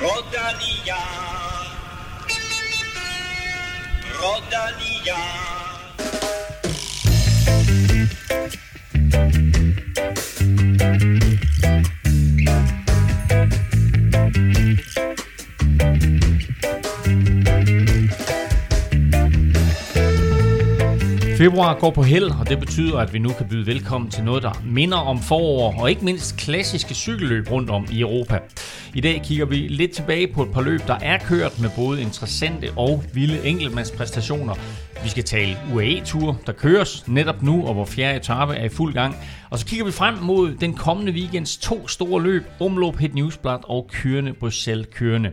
Rodalia. Rodalia. Februar går på held, og det betyder, at vi nu kan byde velkommen til noget, der minder om forår, og ikke mindst klassiske cykelløb rundt om i Europa. I dag kigger vi lidt tilbage på et par løb, der er kørt med både interessante og vilde enkeltmandspræstationer. Vi skal tale UAE-tur, der køres netop nu, og hvor fjerde etape er i fuld gang. Og så kigger vi frem mod den kommende weekends to store løb, Omloop Het Newsblad og Kørende Bruxelles Kørende.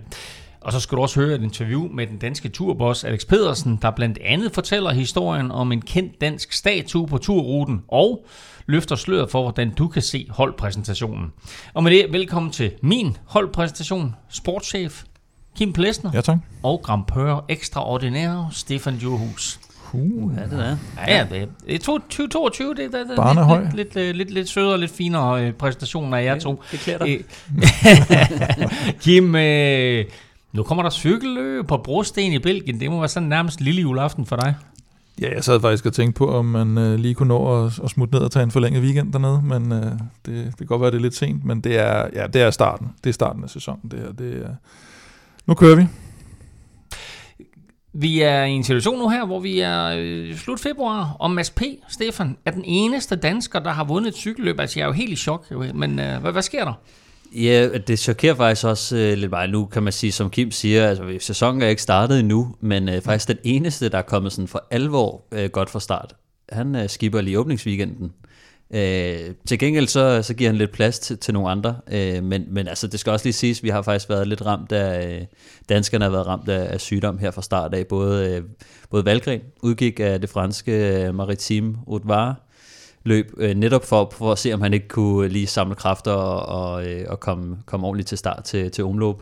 Og så skal du også høre et interview med den danske turboss Alex Pedersen, der blandt andet fortæller historien om en kendt dansk statue på turruten og løfter sløret for, hvordan du kan se holdpræsentationen. Og med det, velkommen til min holdpræsentation, sportschef Kim Plesner Ja, tak. og Grampør Extraordinære Stefan Johus. Uh, Ja, det er. Ja, ja, det er 2022, det er, det er lidt, lidt, lidt, lidt, lidt sødere og lidt finere øh, præsentation af jer to. Det klæder dig. Øh, Kim, øh, nu kommer der cykelløb på Brosten i Belgien. Det må være sådan nærmest lille juleaften for dig. ja, jeg sad faktisk og tænkte på, om man øh, lige kunne nå at, at smutte ned og tage en forlænget weekend dernede, men øh, det, det kan godt være, det er lidt sent, men det er, ja, det er starten. Det er starten af sæsonen, det her. Det er, nu kører vi. Vi er i en situation nu her, hvor vi er øh, slut februar, og Mads P. Stefan er den eneste dansker, der har vundet et cykelløb. Altså, jeg er jo helt i chok, men øh, hvad, hvad sker der? Ja, det chokerer faktisk også øh, lidt meget nu, kan man sige, som Kim siger, altså sæsonen er ikke startet endnu, men øh, faktisk den eneste, der er kommet sådan for alvor øh, godt fra start. Han øh, skipper lige åbningsweekenden. Øh, til gengæld så, så giver han lidt plads til, til nogle andre, øh, men, men altså, det skal også lige siges, vi har faktisk været lidt ramt af, øh, danskerne har været ramt af, af sygdom her fra start af, både, øh, både Valgren udgik af det franske øh, Maritime Haute løb, øh, netop for, for at se, om han ikke kunne lige samle kræfter og, og, øh, og komme, komme ordentligt til start til, til omløb.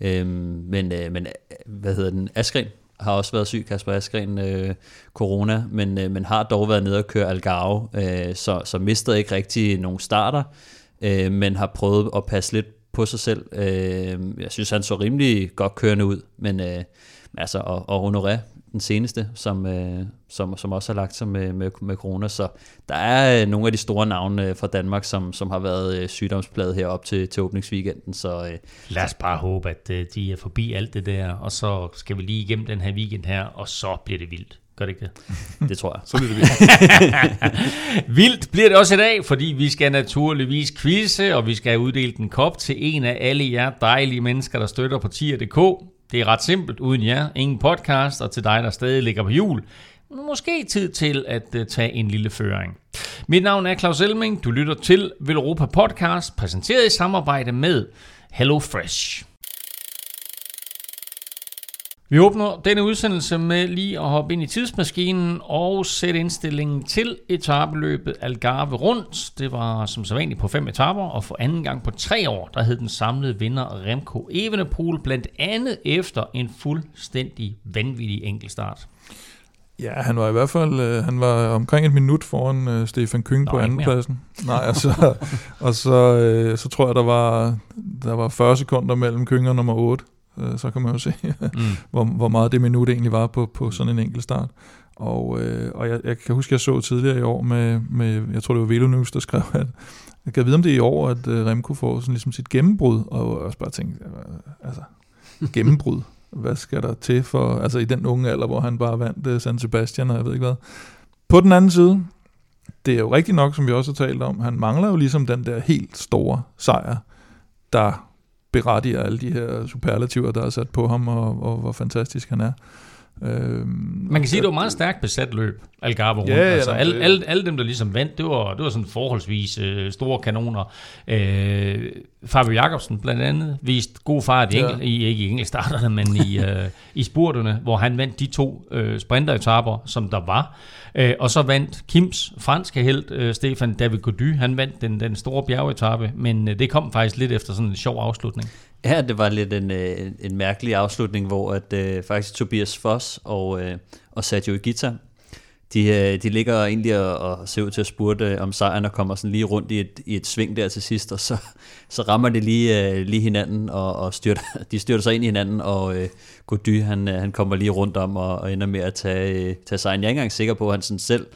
Øhm, øh, men, øh, men hvad hedder den? Askren har også været syg, Kasper Askren, øh, corona, men, øh, men har dog været nede og køre Algarve, øh, så, så mistede ikke rigtig nogen starter, øh, men har prøvet at passe lidt på sig selv. Øh, jeg synes, han så rimelig godt kørende ud, men øh, altså, og, og Honoré, den seneste, som, øh, som, som også har lagt sig med, med, med corona. Så der er øh, nogle af de store navne øh, fra Danmark, som, som har været øh, sygdomspladet herop til, til åbningsweekenden. Så øh, Lad os bare håbe, at øh, de er forbi alt det der, og så skal vi lige igennem den her weekend her, og så bliver det vildt. Gør det ikke det? det tror jeg. Så bliver det vildt. Vildt bliver det også i dag, fordi vi skal naturligvis quizze, og vi skal have uddelt en kop til en af alle jer dejlige mennesker, der støtter på tier.dk. Det er ret simpelt, uden jer. Ingen podcast, og til dig, der stadig ligger på jul. Måske tid til at øh, tage en lille føring. Mit navn er Claus Elming. Du lytter til Velropa Podcast, præsenteret i samarbejde med HelloFresh. Vi åbner denne udsendelse med lige at hoppe ind i tidsmaskinen og sætte indstillingen til etabeløbet Algarve rundt. Det var som sædvanligt på fem etaper, og for anden gang på tre år, der hed den samlede vinder Remco Evenepoel, blandt andet efter en fuldstændig vanvittig enkeltstart. Ja, han var i hvert fald øh, han var omkring et minut foran øh, Stefan Kyng på andenpladsen. Nej, og så, og så, øh, så tror jeg, der var, der var 40 sekunder mellem Kyng og nummer 8. Øh, så kan man jo se, Mm. hvor, hvor meget det minut egentlig var på, på sådan en enkelt start. Og, øh, og jeg, jeg kan huske, jeg så tidligere i år med, med jeg tror det var Velo News, der skrev, at jeg kan vide, om det er i år, at øh, Remco får sådan ligesom sit gennembrud, og også bare tænkte, altså, gennembrud, hvad skal der til for, altså i den unge alder, hvor han bare vandt øh, San Sebastian, og jeg ved ikke hvad. På den anden side, det er jo rigtigt nok, som vi også har talt om, han mangler jo ligesom den der helt store sejr, der berettiger alle de her superlativer, der er sat på ham, og, og hvor fantastisk han er. Øhm, Man kan sige, at det var meget stærkt besat løb, Algarve rundt. Ja, ja, altså, alle, alle, alle dem, der ligesom vandt, det var, det var sådan forholdsvis øh, store kanoner. Øh, Fabio Jacobsen blandt andet viste god fart i, Ja. i ikke i enkeltstarterne, men i, øh, i spurterne, hvor han vandt de to øh, sprinteretapper, som der var. Øh, og så vandt Kims franske held, øh, Stefan David Gody, han vandt den, den store bjergetappe, men øh, det kom faktisk lidt efter sådan en sjov afslutning. Ja, det var lidt en, øh, en mærkelig afslutning, hvor at øh, faktisk Tobias Foss og, øh, og Sergio Gita de, øh, de ligger egentlig og, og ser ud til at spurte øh, om sejren, og kommer sådan lige rundt i et, i et sving der til sidst, og så, så rammer de lige, øh, lige hinanden, og, og styrter, de styrter sig ind i hinanden, og øh, Gody, han, han kommer lige rundt om og, og ender med at tage, tage sejren. Jeg er ikke engang sikker på, at han sådan selv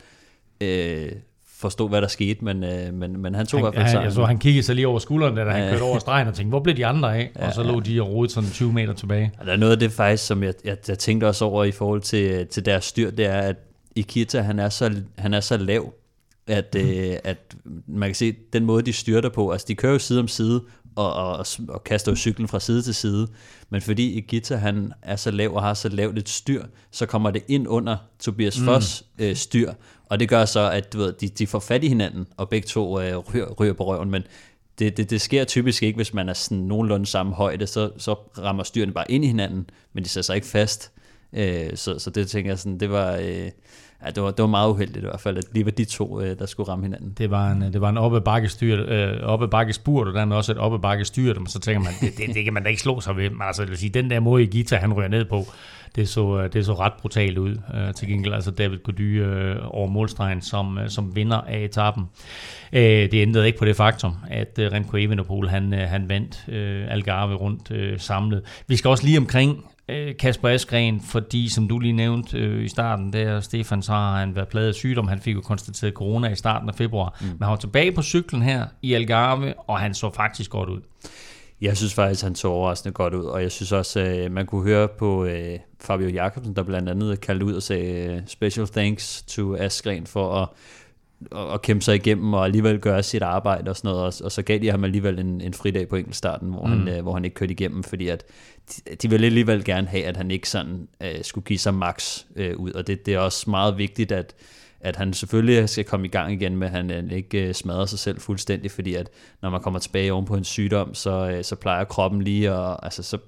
øh, forstod, hvad der skete, men, øh, men, men han tog han, i hvert fald han, Jeg så, han kiggede sig lige over skulderen, da han Ja. kørte over stregen og tænkte, hvor blev de andre af? Og så lå de og rodede sådan 20 meter tilbage. Og der er noget af det faktisk, som jeg, jeg, jeg tænkte også over i forhold til, til deres styr, det er, at Ikita, han er så, han er så lav, at, Mhm. øh, at man kan se den måde, de styrter på. Altså, de kører jo side om side, og, og, og kaster jo cyklen fra side til side. Men fordi Igita han er så lav og har så lavt et styr, så kommer det ind under Tobias Foss øh, styr. Og det gør så, at du ved, de, de får fat i hinanden, og begge to øh, ryger, ryger på røven. Men det, det, det sker typisk ikke, hvis man er sådan nogenlunde samme højde, så, så rammer styrene bare ind i hinanden, men de sætter sig ikke fast. Øh, så, så det tænker jeg sådan, det var, øh, ja, det var, det var meget uheldigt i hvert fald, at lige var de to, øh, der skulle ramme hinanden. Det var en, øh, det var en oppe bakke styr, øh, oppe bakke spurt, og dermed også et oppe bakke styr, og så tænker man, det, det, det, kan man da ikke slå sig ved. Men altså, det vil sige, den der måde, Gita han rører ned på, det så, øh, det så ret brutalt ud. Øh, til gengæld altså David Gody øh, over målstregen som, øh, som vinder af etappen. Øh, det ændrede ikke på det faktum, at øh, Remco Evenepoel han, øh, han vandt øh, Algarve rundt øh, samlet. Vi skal også lige omkring Kasper Askren, fordi som du lige nævnte øh, i starten, der Stefan, så har han været pladet af sygdom. Han fik jo konstateret corona i starten af februar. Mm. Men han var tilbage på cyklen her i Algarve, og han så faktisk godt ud. Jeg synes faktisk, han så overraskende godt ud, og jeg synes også, øh, man kunne høre på øh, Fabio Jacobsen, der blandt andet kaldte ud og sagde øh, special thanks to Askren for at, at kæmpe sig igennem og alligevel gøre sit arbejde og sådan noget, og, og så gav de ham alligevel en, en fridag på enkeltstarten, hvor, mm. han, øh, hvor han ikke kørte igennem, fordi at de, de ville alligevel gerne have, at han ikke sådan øh, skulle give sig max øh, ud, og det, det er også meget vigtigt, at at han selvfølgelig skal komme i gang igen med, at han øh, ikke øh, smadrer sig selv fuldstændig, fordi at når man kommer tilbage oven på en sygdom, så, øh, så plejer kroppen lige at, altså så,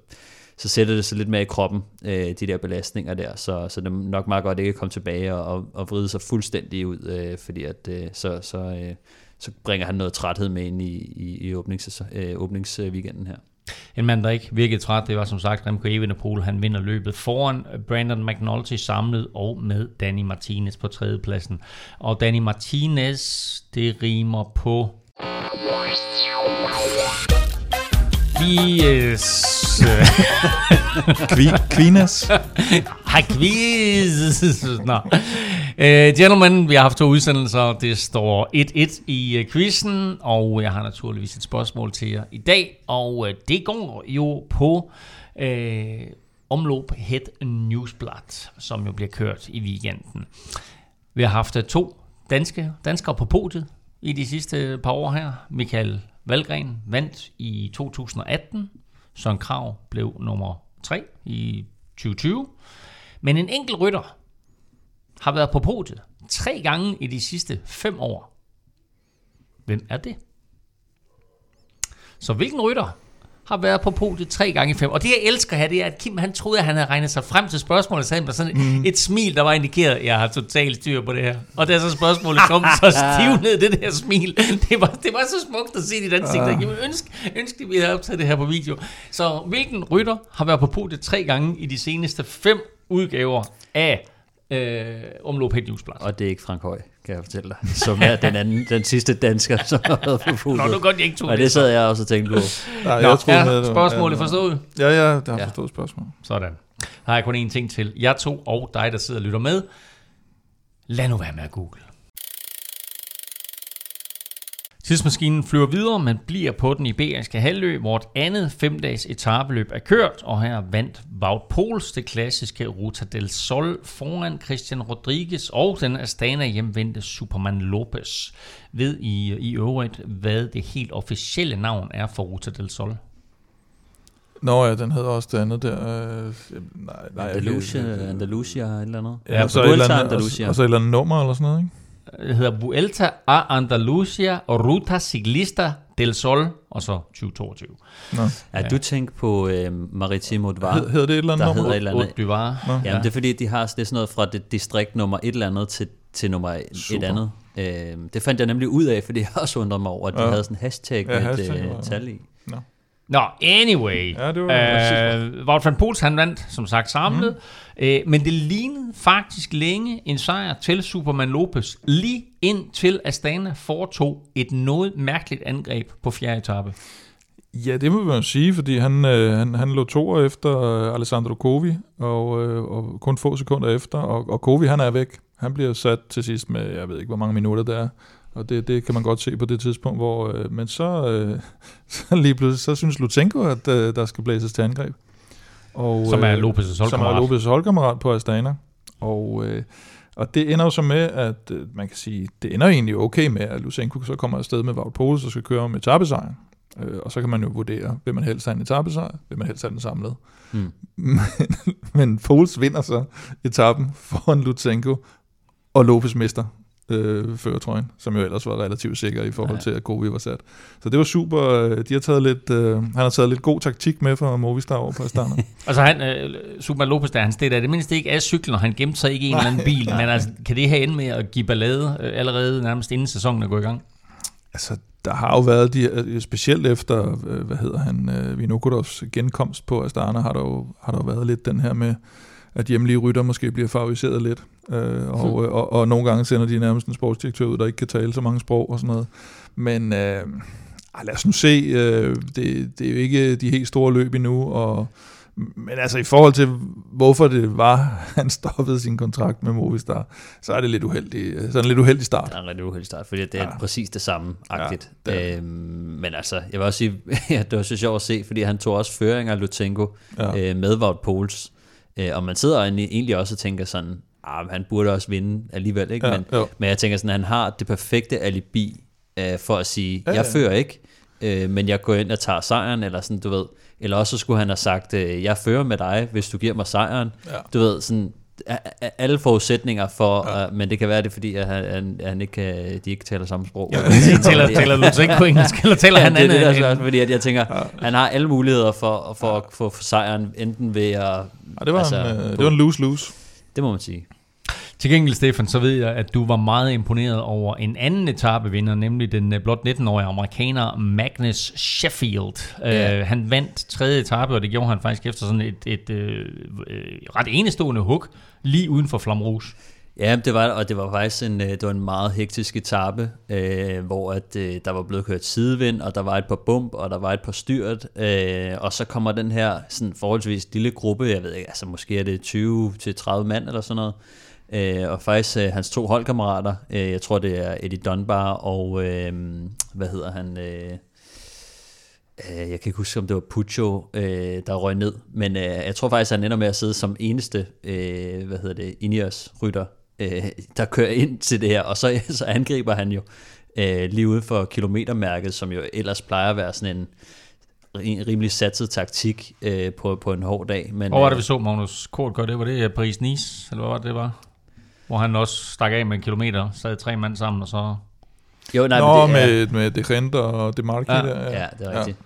så sætter det sig lidt mere i kroppen, øh, de der belastninger der, så, så det er nok meget godt ikke at komme tilbage og, og, og vride sig fuldstændig ud, øh, fordi at øh, så, så, øh, så bringer han noget træthed med ind i, i, i åbnings, øh, åbningsweekenden her. En mand, der ikke virkede træt, det var som sagt Remco Evenepoel. Han vinder løbet foran Brandon McNulty samlet og med Danny Martinez på tredjepladsen. Og Danny Martinez, det rimer på... Quiz. Kvi, Kvinas. Hej, quiz. Nå. Uh, gentlemen, vi har haft to udsendelser. Det står 1-1 i uh, quizzen, og jeg har naturligvis et spørgsmål til jer i dag. Og uh, det går jo på uh, omlop Head Newsblad, som jo bliver kørt i weekenden. Vi har haft uh, to danske danskere på podiet i de sidste par år her. Michael Valgren vandt i 2018. Søren Krav blev nummer 3 i 2020. Men en enkelt rytter har været på podiet tre gange i de sidste fem år. Hvem er det? Så hvilken rytter har været på podiet tre gange i fem. Og det jeg elsker her, det er, at Kim han troede, at han havde regnet sig frem til spørgsmålet, så han var sådan mm. et smil, der var indikeret, jeg har totalt styr på det her. Og da så spørgsmålet kom, så stivnede det der smil. Det var, det var så smukt at se dit ansigt. Jeg ville ønske, ønske, vi havde optaget det her på video. Så hvilken rytter har været på podiet tre gange i de seneste fem udgaver af øh, Omlop Head Newsblad? Og det er ikke Frank Høj, kan jeg fortælle dig, som er den, anden, den sidste dansker, som har været på podiet. Nå, nu godt, jeg ikke tog Og det sad jeg også og tænkte på. Nej, Nå, jeg troede, er med, det spørgsmålet ja, forstået? Ja, ja, der har Ja. forstået spørgsmål. Sådan. Der har jeg kun én ting til. Jeg to og dig, der sidder og lytter med. Lad nu være med at google. Tidsmaskinen flyver videre, men bliver på den iberiske halvø, hvor et andet femdages etabeløb er kørt, og her vandt Wout Poels det klassiske Ruta del Sol foran Christian Rodriguez og den Astana hjemvendte Superman Lopez. Ved I i øvrigt, hvad det helt officielle navn er for Ruta del Sol? Nå ja, den hedder også det andet der. Øh, nej, nej, jeg kan- Andalusia, Andalusia et eller andet. Ja, og så, et Vuelta eller andet, Andalusia. og, og så et eller andet nummer eller sådan noget, ikke? Det hedder Vuelta a Andalusia og Ruta Ciclista del Sol, og så 2022. Nå. Ja, du tænkte på øh, Maritimo Dvar. Hed, hedder det et eller andet der nummer? hedder et eller andet. Nå. Ja, men det er fordi, de har det er sådan noget fra det distrikt nummer et eller andet til, til nummer et Super. andet. Øh, det fandt jeg nemlig ud af, fordi jeg også undrede mig over, at de Ja. havde sådan en hashtag Ja, med hashtag et øh, tal i. Nå. Anyway. Ja, det var øh, Wout van Poels, han vandt, som sagt, samlet. Mm. Øh, men det lignede faktisk længe en sejr til Superman Lopez, lige indtil Astana foretog et noget mærkeligt angreb på fjerde etape. Ja, det må man sige, fordi han, øh, han, han lå to efter øh, Alessandro Covi, og, øh, og kun få sekunder efter, og, og Covi han er væk. Han bliver sat til sidst med, jeg ved ikke, hvor mange minutter det er, og det, det kan man godt se på det tidspunkt, hvor, øh, men så, øh, så lige pludselig, så synes Lutenko, at øh, der skal blæses til angreb. Og, som er Lopez' holdkammerat. Som er Lopez' holdkammerat på Astana. Og, øh, og det ender jo så med, at øh, man kan sige, det ender egentlig okay med, at Lusenko så kommer afsted med Wout Poels og skal køre med etappesejren. Øh, og så kan man jo vurdere, vil man helst have en etappesejr, vil man helst have den samlet. Mm. Men, men Poels vinder så etappen foran Lutsenko, og Lopez mister øh, føretrøjen, som jo ellers var relativt sikker i forhold ja. til, at Govi var sat. Så det var super. Øh, de har taget lidt, øh, han har taget lidt god taktik med fra Movistar over på Astana. altså han, øh, Superman Lopez, der han steder det mindste ikke af cyklen, og han gemte sig ikke i en eller anden bil, men altså, kan det have ende med at give ballade øh, allerede nærmest inden sæsonen er gået i gang? Altså, der har jo været, de, øh, specielt efter, øh, hvad hedder han, Vinokurovs genkomst på Astana, har der jo, har der jo været lidt den her med, at hjemlige rytter måske bliver favoriseret lidt. Øh, og, hmm. og, og, og nogle gange sender de nærmest en sportsdirektør ud, der ikke kan tale så mange sprog og sådan noget. Men øh, lad os nu se. Øh, det, det er jo ikke de helt store løb endnu, og men altså i forhold til, hvorfor det var, han stoppede sin kontrakt med Movistar, så er det lidt uheldig, så er det lidt uheldig start. Det er en lidt uheldig start, fordi det er ja. præcis det samme agtigt. Ja, øhm, men altså, jeg vil også sige, ja, det var så sjovt at se, fordi han tog også føring af Lutenko ja. øh, med Wout Poels. Øh, og man sidder egentlig også og tænker sådan, ah, han burde også vinde alligevel, ikke? Ja, men, men jeg tænker sådan, han har det perfekte alibi øh, for at sige, ja, jeg ja. fører ikke, øh, men jeg går ind og tager sejren, eller sådan, du ved. Eller også så skulle han have sagt, øh, jeg fører med dig, hvis du giver mig sejren. Ja. Du ved, sådan, alle forudsætninger for, ja. uh, men det kan være det, fordi at han, han, han ikke kan, de ikke taler samme sprog. Ja, taler, taler så ikke på engelsk, eller taler ja, han det, andet? Det er der, fordi at jeg tænker, ja. han har alle muligheder for, for ja. at få sejren, enten ved at... Ja, det var altså, en, uh, det var en lose-lose. Det må man sige. Til gengæld, Stefan, så ved jeg, at du var meget imponeret over en anden etapevinder, nemlig den øh, blot 19-årige amerikaner Magnus Sheffield. Ja. Uh, han vandt tredje etape, og det gjorde han faktisk efter sådan et, et uh, ret enestående hug lige uden for Flamrouge. Ja, det var, og det var faktisk en, det var en meget hektisk etape, øh, hvor at, øh, der var blevet kørt sidevind, og der var et par bump, og der var et par styrt, øh, og så kommer den her sådan forholdsvis lille gruppe, jeg ved ikke, altså måske er det 20-30 mand eller sådan noget, Øh, og faktisk øh, hans to holdkammerater, øh, jeg tror det er Eddie Dunbar og, øh, hvad hedder han, øh, øh, jeg kan ikke huske om det var Puccio, øh, der røg ned, men øh, jeg tror faktisk, han ender med at sidde som eneste, øh, hvad hedder det, Ineos-rytter, øh, der kører ind til det her, og så, så angriber han jo øh, lige ude for kilometermærket, som jo ellers plejer at være sådan en, en rimelig satset taktik øh, på, på en hård dag. Men, Hvor var det, vi så Magnus Kort gøre det? Var det Paris-Nice, eller hvad var det, det var? Hvor han også stak af med en kilometer, sad tre mand sammen, og så... Jo, nej, Nå, men det, med, ja. med De Rente og De Marque ja, der. Ja, ja det er rigtigt.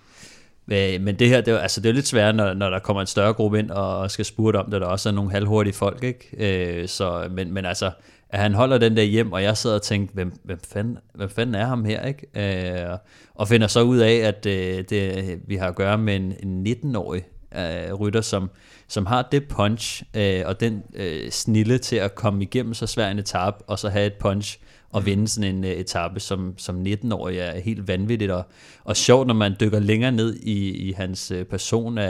Ja. Men det her, det er, altså det er lidt svært, når, når der kommer en større gruppe ind og skal spurte om det, der også er nogle halvhurtige folk, ikke? Øh, så, men, men altså, at han holder den der hjem, og jeg sidder og tænker, hvem, hvem, fanden, hvem fanden er ham her, ikke? Øh, og finder så ud af, at øh, det, vi har at gøre med en, en 19-årig øh, rytter, som, som har det punch øh, og den øh, snille til at komme igennem så svær en etape, og så have et punch og mm. vinde sådan en uh, etape som, som 19-årig er helt vanvittigt og, og sjovt, når man dykker længere ned i, i hans uh, person, uh,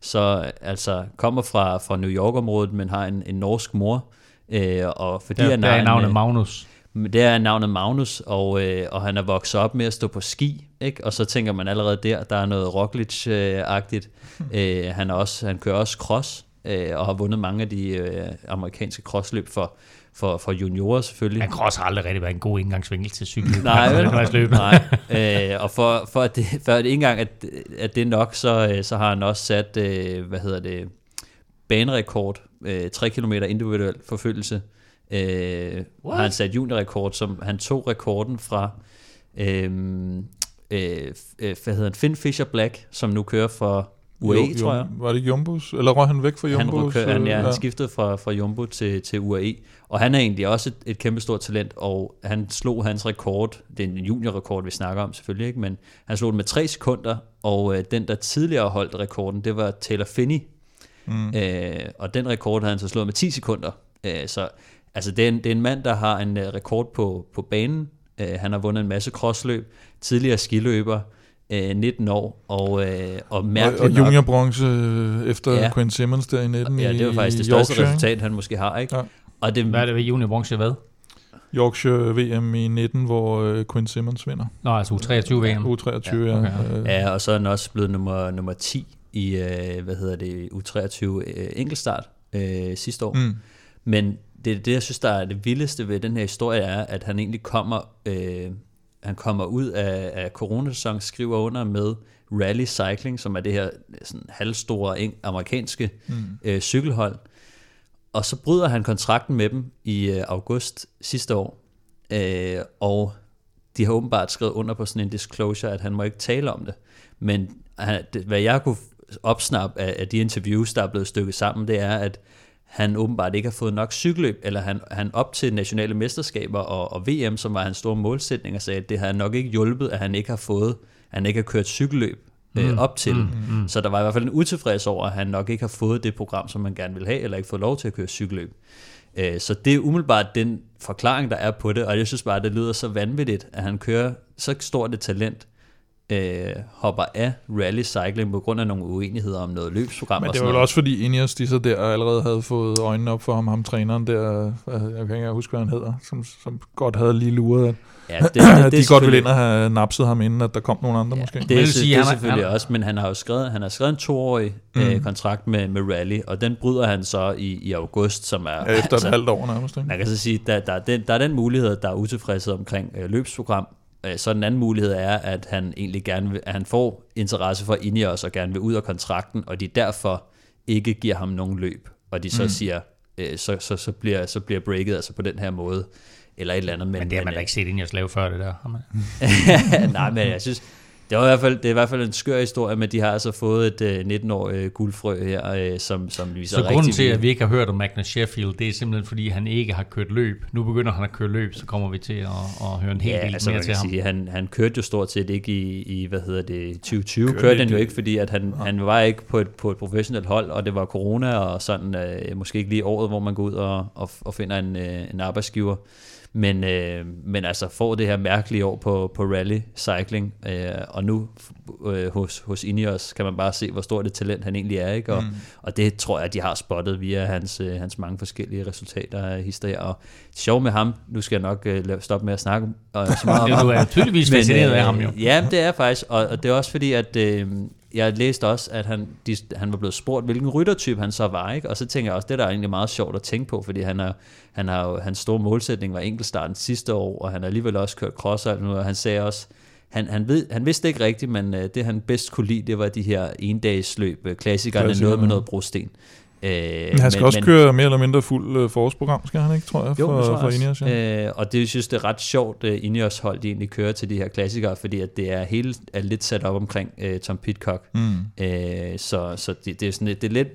så altså kommer fra, fra New York-området, men har en, en norsk mor, uh, og fordi der, han der er navnet uh, Magnus. Det er navnet Magnus, og, øh, og han er vokset op med at stå på ski, ikke? og så tænker man allerede der, der er noget Roglic-agtigt. Øh, han, er også, han kører også cross, øh, og har vundet mange af de øh, amerikanske crossløb for, for, for juniorer selvfølgelig. Han cross har aldrig rigtig været en god indgangsvinkel til cykel. nej, nej. Øh, og for, for, at det, for at ikke engang at, at det er nok, så, øh, så har han også sat, øh, hvad hedder det, banerekord, øh, 3 km individuel forfølgelse, øh, har han sat juniorrekord, som han tog rekorden fra øh, øh, hvad hedder han, Finn Fisher Black, som nu kører for UAE, Jo- tror jeg. Var det Jumbos? Eller røg han væk fra Han, Jumbos? han, øh, ja, han skiftede fra, fra Jumbo til, til UAE, og han er egentlig også et, et kæmpe stort talent, og han slog hans rekord, det er en juniorrekord, vi snakker om selvfølgelig, ikke? men han slog den med tre sekunder, og øh, den, der tidligere holdt rekorden, det var Taylor Finney, mm. øh, og den rekord havde han så slået med 10 sekunder. Øh, så altså, det, er en, det er en mand, der har en øh, rekord på, på banen, øh, han har vundet en masse crossløb, tidligere skiløber, øh, 19 år, og, øh, og og, mærkeligt og nok- juniorbronze øh, efter Ja. ja. Quinn Simmons der i 19 Ja, det var faktisk det største Yorkshire, resultat, han måske har, ikke? Ja. Og det, Hvad er det ved juniorbronze hvad? Yorkshire VM i 19, hvor øh, Quinn Simmons vinder. Nå, altså U23 VM. U23, Ja, ja. okay. øh, Ja, og så er han også blevet nummer, nummer 10 i, øh, hvad hedder det, U23 øh, enkeltstart øh, sidste år. Mm. Men det, det, jeg synes, der er det vildeste ved den her historie, er, at han egentlig kommer, øh, han kommer ud af, af coronasæson, skriver under med Rally Cycling, som er det her sådan halvstore eng- amerikanske mm. øh, cykelhold. Og så bryder han kontrakten med dem i øh, august sidste år. Øh, og de har åbenbart skrevet under på sådan en disclosure, at han må ikke tale om det. Men han, det, hvad jeg kunne opsnappe af, af de interviews, der er blevet stykket sammen, det er, at han åbenbart ikke har fået nok cykelløb, eller han, han op til nationale mesterskaber og, og VM, som var hans store målsætning, og sagde, at det har nok ikke hjulpet, at han ikke har fået, at han ikke har kørt cykelløb øh, op til. Mm, mm. Så der var i hvert fald en utilfreds over, at han nok ikke har fået det program, som man gerne vil have, eller ikke fået lov til at køre cykelløb. Øh, Så det er umiddelbart den forklaring, der er på det, og jeg synes bare, det lyder så vanvittigt, at han kører så stort et talent, øh, hopper af rally cycling på grund af nogle uenigheder om noget løbsprogram Men det var vel også fordi Ineos, de så der allerede havde fået øjnene op for ham, ham træneren der, jeg kan ikke engang huske, hvad han hedder, som, som godt havde lige luret, at, Ja, det, det, det, det, de godt ville ind og have napset ham, inden at der kom nogle andre måske. Det, vil det, sige, det er han selvfølgelig han- også, men han har jo skrevet, han har skrevet en toårig mm. øh, kontrakt med, med Rally, og den bryder han så i, i august, som er... Ja, efter et halvt år nærmest. Ikke? Man kan så sige, der, der, er den, der er den mulighed, der er utilfredshed omkring øh, løbsprogram. Øh, så den anden mulighed er, at han egentlig gerne vil, at han får interesse for Ineos og gerne vil ud af kontrakten, og de derfor ikke giver ham nogen løb. Og de så mm. siger, øh, så, så, så, bliver, så bliver breaket altså på den her måde, eller et eller andet. Men, Men det har man øh, da ikke set, jeg lave før det der. har man? Nej, men jeg synes, det, var i hvert fald, det er i hvert fald en skør historie, men de har altså fået et øh, 19-årig guldfrø her, øh, som, som viser Så rigtig grunden til, at vi ikke har hørt om Magnus Sheffield, det er simpelthen, fordi han ikke har kørt løb. Nu begynder han at køre løb, så kommer vi til at, at høre en hel Ja, del altså mere til kan ham. sige, han, han kørte jo stort set ikke i, i hvad hedder det, 2020. Kørte Kørte han jo ikke- fordi at han, han var ikke på et, på et professionelt hold, og det var corona, og sådan øh, måske ikke lige året, hvor man går ud og, og, og finder en, øh, en arbejdsgiver. Men, øh, men altså får det her mærkelige år på, på rally cycling, øh, og nu øh, hos, hos Ineos kan man bare se, hvor stort et talent han egentlig er, ikke? Og, mm. og det tror jeg, de har spottet via hans, øh, hans mange forskellige resultater af historier. Og det sjove med ham, nu skal jeg nok øh, stoppe med at snakke øh, så meget om ham. du er tydeligvis fascineret af ham jo. øh, Ja, det er faktisk, og, og det er også fordi, at øh, jeg læste også, at han, de, han var blevet spurgt, hvilken ryttertype han så var, ikke? og så tænker jeg også, det der er egentlig meget sjovt at tænke på, fordi han er, han har hans store målsætning var enkeltstarten sidste år, og han har alligevel også kørt cross og nu, og han sagde også, han, han, ved, han vidste ikke rigtigt, men øh, det han bedst kunne lide, det var de her endagsløb, øh, klassikerne, Klassikerne, noget med noget brosten. Øh, Men han skal men, også køre mere eller mindre fuld øh, forårsprogram, skal han ikke, tror jeg, jo, for, det tror jeg for. Ineos. Ja. Øh, og det jeg synes det er ret sjovt, uh, Ineos hold de egentlig kører til de her klassikere, fordi at det er hele er lidt sat op omkring uh, Tom Pitcock. Mm. Øh, så så det, det er sådan et, det er lidt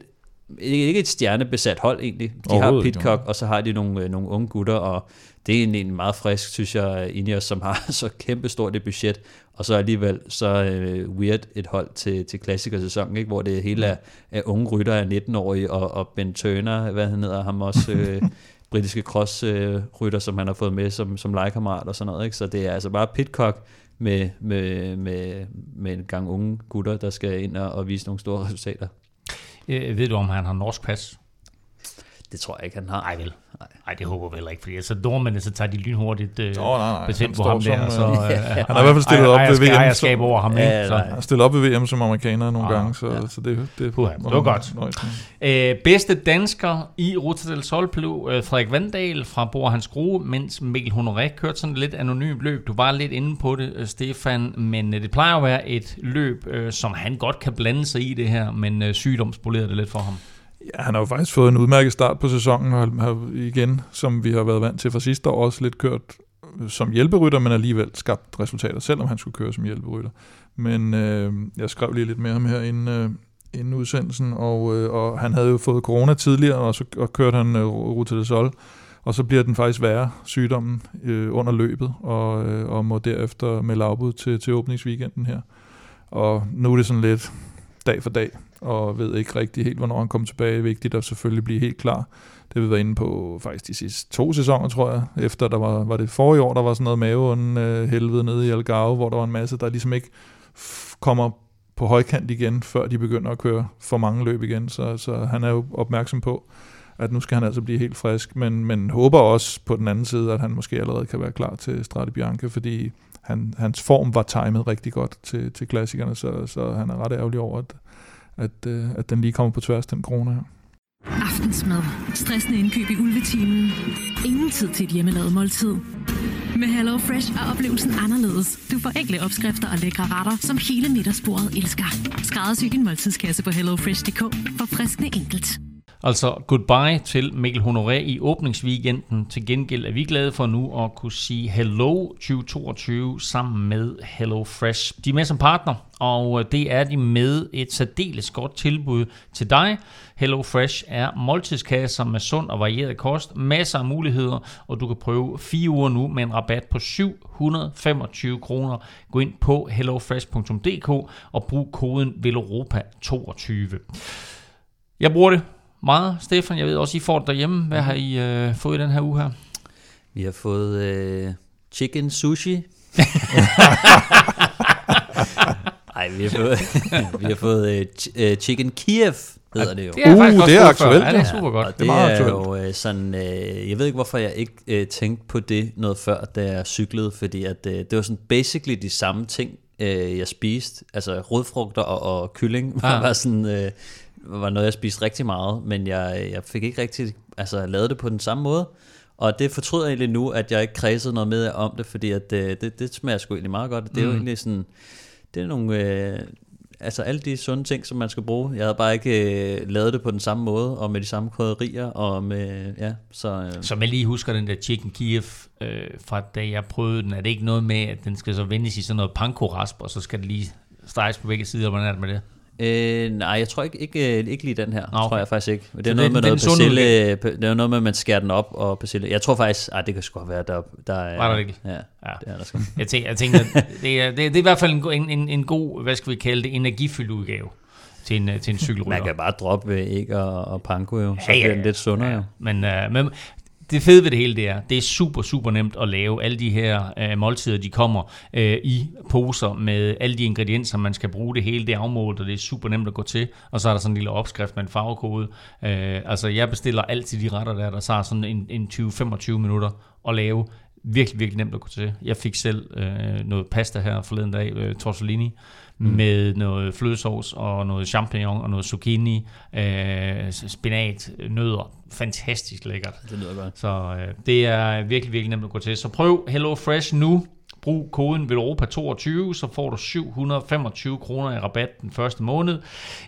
ikke et stjernebesat hold egentlig. De har Pitcock, og så har de nogle, øh, nogle unge gutter, og det er egentlig meget frisk, synes jeg, Ineos, som har så kæmpe stort et budget, og så alligevel så øh, weird et hold til, til klassikersæsonen, ikke? hvor det hele er, er unge rytter af 19-årige, og, og Ben Turner, hvad han hedder, ham også øh, britiske crossrytter, som han har fået med som, som legekammerat og sådan noget. Ikke? Så det er altså bare Pitcock med, med, med, med en gang unge gutter, der skal ind og, og vise nogle store resultater. Øh, ved du, om han har norsk pas? Det tror jeg ikke, han har. Nej, vel. Nej, det håber jeg heller ikke, fordi så nordmændene, så tager de lynhurtigt øh, Nå, nej, nej. bestemt Han på ham der, som, og så øh, øh, Han har i hvert fald stillet op ved VM, ejerskab over ham, Ja, ikke? Så. Han stiller op ved VM som amerikaner nogle Ah, gange, så, ja. så det, det, Puha, det var godt. Øh, bedste dansker i Ruta del Sol blev øh, Frederik Vandal fra Bor Hans Grue, mens Mikkel Honoré kørte sådan et lidt anonymt løb. Du var lidt inde på det, øh, Stefan, men øh, det plejer at være et løb, øh, som han godt kan blande sig i det her, men øh, sygdom spolerede det lidt for ham. Ja, han har jo faktisk fået en udmærket start på sæsonen, og har igen, som vi har været vant til fra sidste år, også lidt kørt øh, som hjælperytter, men alligevel skabt resultater, selvom han skulle køre som hjælperytter. Men øh, jeg skrev lige lidt mere om her, inden, øh, inden udsendelsen, og, øh, og han havde jo fået corona tidligere, og så og kørte han øh, Ruta del Sol, og så bliver den faktisk værre, sygdommen, øh, under løbet, og, øh, og må derefter melde afbud til, til åbningsweekenden her. Og nu er det sådan lidt dag for dag, og ved ikke rigtig helt, hvornår han kommer tilbage. Vigtigt at selvfølgelig blive helt klar. Det vi var inde på faktisk de sidste to sæsoner, tror jeg. Efter der var, var det forrige år, der var sådan noget maveånden øh, helvede nede i Algarve, hvor der var en masse, der ligesom ikke kommer på højkant igen, før de begynder at køre for mange løb igen. Så, så han er jo opmærksom på, at nu skal han altså blive helt frisk, men, men håber også på den anden side, at han måske allerede kan være klar til Strade Bianche, fordi han, hans form var timet rigtig godt til, til klassikerne, så, så han er ret ærgerlig over, at, at, øh, at den lige kommer på tværs, den corona her. Aftensmad. Stressende indkøb i ulvetimen. Ingen tid til et hjemmelavet måltid. Med Hello Fresh er oplevelsen anderledes. Du får enkle opskrifter og lækre retter, som hele middagsbordet elsker. Skræddersy din måltidskasse på hellofresh.dk for friskende enkelt. Altså goodbye til Mikkel Honoré i åbningsweekenden. Til gengæld er vi glade for nu at kunne sige hello 2022 sammen med Hello Fresh. De er med som partner, og øh, det er de med et særdeles godt tilbud til dig. Hello Fresh er måltidskasser med sund og varieret kost, masser af muligheder, og du kan prøve fire uger nu med en rabat på 725 kroner. Gå ind på hellofresh.dk og brug koden VELOROPA22. Jeg bruger det meget, Stefan. Jeg ved også, I får det derhjemme. Hvad har I øh, fået i den her uge her? Vi har fået øh, chicken sushi. Nej, vi har fået, vi har fået øh, ch- øh, chicken Kiev, hedder det jo. Det er Uh, faktisk det er aktuelt, Ja, det er ja. super godt. Og det, Det er meget er aktuelt. jo øh, sådan, øh, jeg ved ikke hvorfor jeg ikke øh, tænkte på det noget før, da jeg cyklede, fordi at, øh, det var sådan basically de samme ting, øh, jeg spiste, altså rodfrugter og, og kylling, Ah. ah. var sådan, øh, var noget jeg spiste rigtig meget, men jeg, jeg fik ikke rigtig altså, lavet det på den samme måde. Og det fortryder jeg egentlig nu, at jeg ikke kredsede noget med om det, fordi at, øh, det, det smager sgu egentlig meget godt. Det er Mm. jo egentlig sådan, det er nogle, øh, altså alle de sunde ting, som man skal bruge. Jeg havde bare ikke øh, lavet det på den samme måde, og med de samme krydderier, og med, ja, så... Øh, Som jeg lige husker den der Chicken Kiev øh, fra da jeg prøvede den, er det ikke noget med, at den skal så vendes i sådan noget panko-rasp, og så skal det lige steges på begge sider, eller hvordan er det med det? Øh, nej, jeg tror ikke, ikke, ikke lige den her, okay. tror jeg faktisk ikke. Det Så er noget det- med noget den persille, det er noget med, at man skærer den op og persille. Jeg tror faktisk, ah, det kan sgu være, der, der er... Var der ikke? Ja, Ja. det er der sgu. Jeg tænker, jeg tænker det, er, det, er, det er i hvert fald en, en, en, god, hvad skal vi kalde det, energifyldt udgave til en, øh, til en cykelrytter. Man kan bare droppe æg og, og panko jo, så Ja, ja, bliver den lidt sundere Ja, jo. men, øh, men det fede ved det hele, det er, det er super, super nemt at lave alle de her øh, måltider, de kommer øh, i poser med alle de ingredienser, man skal bruge. Det hele det er afmålt, og det er super nemt at gå til. Og så er der sådan en lille opskrift med en farvekode. Øh, altså, jeg bestiller altid de retter der, der tager sådan en, en 20-25 minutter at lave. Virkelig, virkelig nemt at gå til. Jeg fik selv øh, noget pasta her forleden dag, øh, tortellini, mm. med noget flødesovs og noget champignon og noget zucchini, øh, spinat, nødder. Fantastisk lækkert. Det lyder godt. Så øh, det er virkelig, virkelig nemt at gå til. Så prøv Hello Fresh nu. Brug koden VELOROPA22, så får du 725 kroner i rabat den første måned.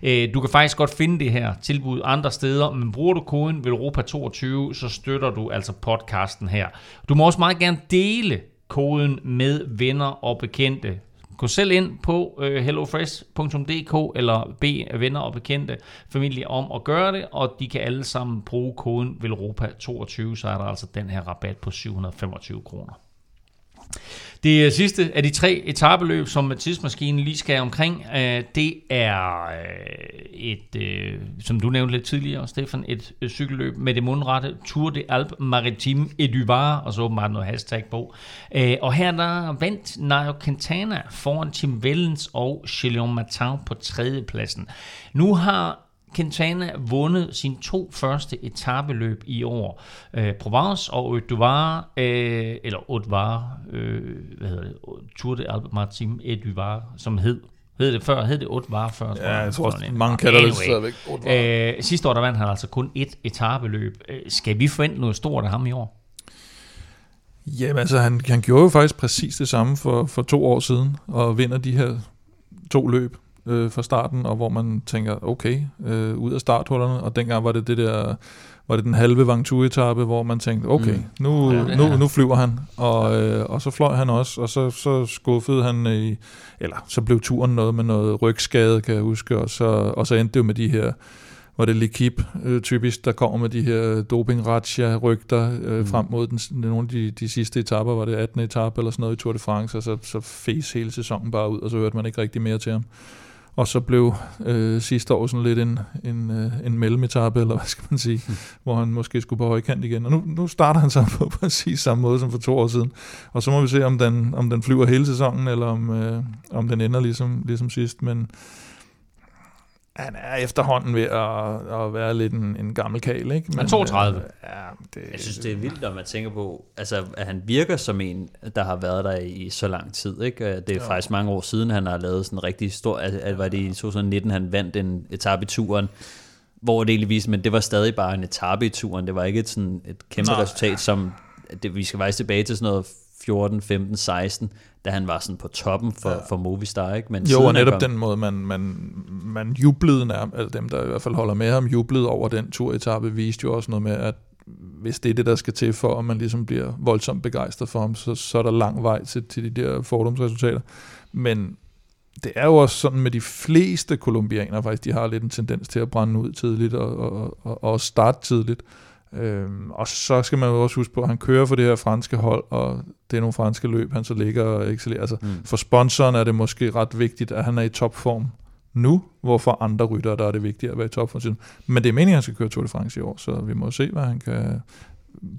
Øh, Du kan faktisk godt finde det her tilbud andre steder, men bruger du koden VELOROPA22, så støtter du altså podcasten her. Du må også meget gerne dele koden med venner og bekendte. Gå selv ind på øh, hellofresh.dk eller bed venner og bekendte familie om at gøre det, og de kan alle sammen bruge koden VELROPA22, så er der altså den her rabat på 725 kroner. Det sidste af de tre etabeløb, som tidsmaskinen lige skal omkring, øh, det er øh, et, øh, som du nævnte lidt tidligere, Stefan, et cykelløb med det mundrette Tour de Alpes Maritime et du Var, og så åbenbart noget hashtag på. Og her der vandt Nairo Quintana foran Tim Wellens og Chilion Martin på tredjepladsen. Nu har Quintana vundet sine to første etabeløb i år. Øh, Provence og Var, øh, eller Haute øh, hvad hedder det, Tour de Alpes Maritime et du Var, som hed. Hed det før? Hed det Haute Var før? Ja, jeg tror også, mange kalder det Anyway. stadigvæk. Haute Var. Øh, sidste år der vandt han altså kun et etabeløb. Øh, skal vi forvente noget stort af ham i år? Jamen altså, han, han gjorde jo faktisk præcis det samme for, for to år siden, og vinder de her to løb. Øh, fra starten, og hvor man tænker, okay, øh, ud af starthullerne, og dengang var det det der, var det den halve Vangtu-etappe, hvor man tænkte, okay, mm. nu, ja, nu, nu flyver han, og, øh, og så fløj han også, og så, så skuffede han i, eller så blev turen noget med noget rygskade, kan jeg huske, og så, og så endte det jo med de her hvor det Likip øh, typisk, der kommer med de her doping rygter øh, mm. frem mod den, nogle af de, de sidste etapper, var det 18. etape eller sådan noget i Tour de France, og så, så fes hele sæsonen bare ud, og så hørte man ikke rigtig mere til ham. Og så blev øh, sidste år sådan lidt en, en, øh, en mellemetappe, eller hvad skal man sige, mm. hvor han måske skulle på højkant igen. Og nu, nu starter han så på præcis samme måde som for to år siden. Og så må vi se, om den, om den flyver hele sæsonen, eller om, øh, om den ender ligesom, ligesom sidst. Men han er efterhånden ved at, at være lidt en, en gammel kal, ikke? Men, han er 32. Øh, ja, det, jeg synes, det er vildt, når man tænker på, altså, at han virker som en, der har været der i så lang tid. Ikke? Det er jo. faktisk mange år siden, han har lavet sådan en rigtig stor, at, var det i 2019, han vandt en etape i turen, hvor det egentlig viste, men det var stadig bare en etape i turen. Det var ikke et, sådan, et kæmpe Nå. resultat, som det, vi skal faktisk tilbage til sådan noget 14, 15, 16, da han var sådan på toppen for, ja. for Movistar. Ikke? Men jo, og netop kom... den måde, man, man, man jublede nærmest, altså dem, der i hvert fald holder med ham, jublede over den turetappe, viste jo også noget med, at hvis det er det, der skal til for, at man ligesom bliver voldsomt begejstret for ham, så, så er der lang vej til, til de der fordomsresultater. Men det er jo også sådan med de fleste kolumbianere faktisk, de har lidt en tendens til at brænde ud tidligt og, og, og, og starte tidligt. Øhm, og så skal man jo også huske på, at han kører for det her franske hold, og det er nogle franske løb, han så ligger og excellerer. Altså, mm. For sponsoren er det måske ret vigtigt, at han er i topform nu, hvorfor andre rytter, der er det vigtigt at være i topform. Men det er meningen, at han skal køre Tour de France i år, så vi må se, hvad han kan,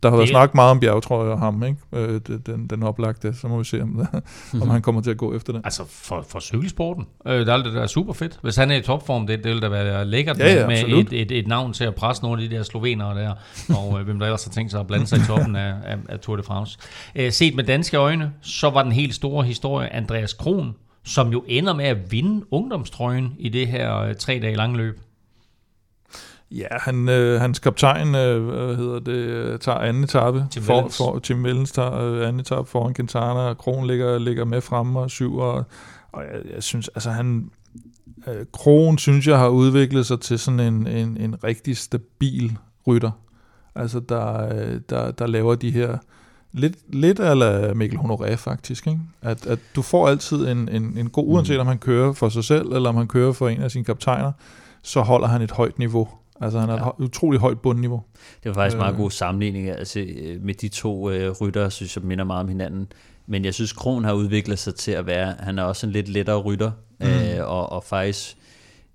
der har været snakket meget om bjergetrøje og ham, ikke? Øh, den, den oplagte, så må vi se, om, der, om mhm. han kommer til at gå efter det. Altså for, for cykelsporten, øh, der er det der super fedt. Hvis han er i topform, det, det vil da være lækkert ja, ja, med et, et, et, navn til at presse nogle af de der slovenere der, og øh, hvem der ellers har tænkt sig at blande sig i toppen af, af, af Tour de France. Øh, set med danske øjne, så var den helt store historie Andreas Kron, som jo ender med at vinde ungdomstrøjen i det her øh, tre dage lange løb. Ja, han, øh, hans kaptajn, øh, hvad hedder det, øh, tager anden etape. Tim for, for, Tim Vellens tager øh, anden etape foran Quintana, og Kron ligger, ligger med fremme og syv, og, og jeg, jeg synes, altså han, øh, Kron synes jeg har udviklet sig til sådan en, en, en rigtig stabil rytter. Altså der, øh, der, der laver de her, lidt, lidt ala Mikkel Honoré faktisk, ikke? At, at du får altid en, en, en god, uanset mm. om han kører for sig selv, eller om han kører for en af sine kaptajner, så holder han et højt niveau. Altså han har ja. et utrolig højt bundniveau. Det var faktisk øh. meget god sammenligning altså, øh, med de to øh, rytter, synes jeg minder meget om hinanden. Men jeg synes, Kron har udviklet sig til at være, han er også en lidt lettere rytter, mm. øh, og, og faktisk,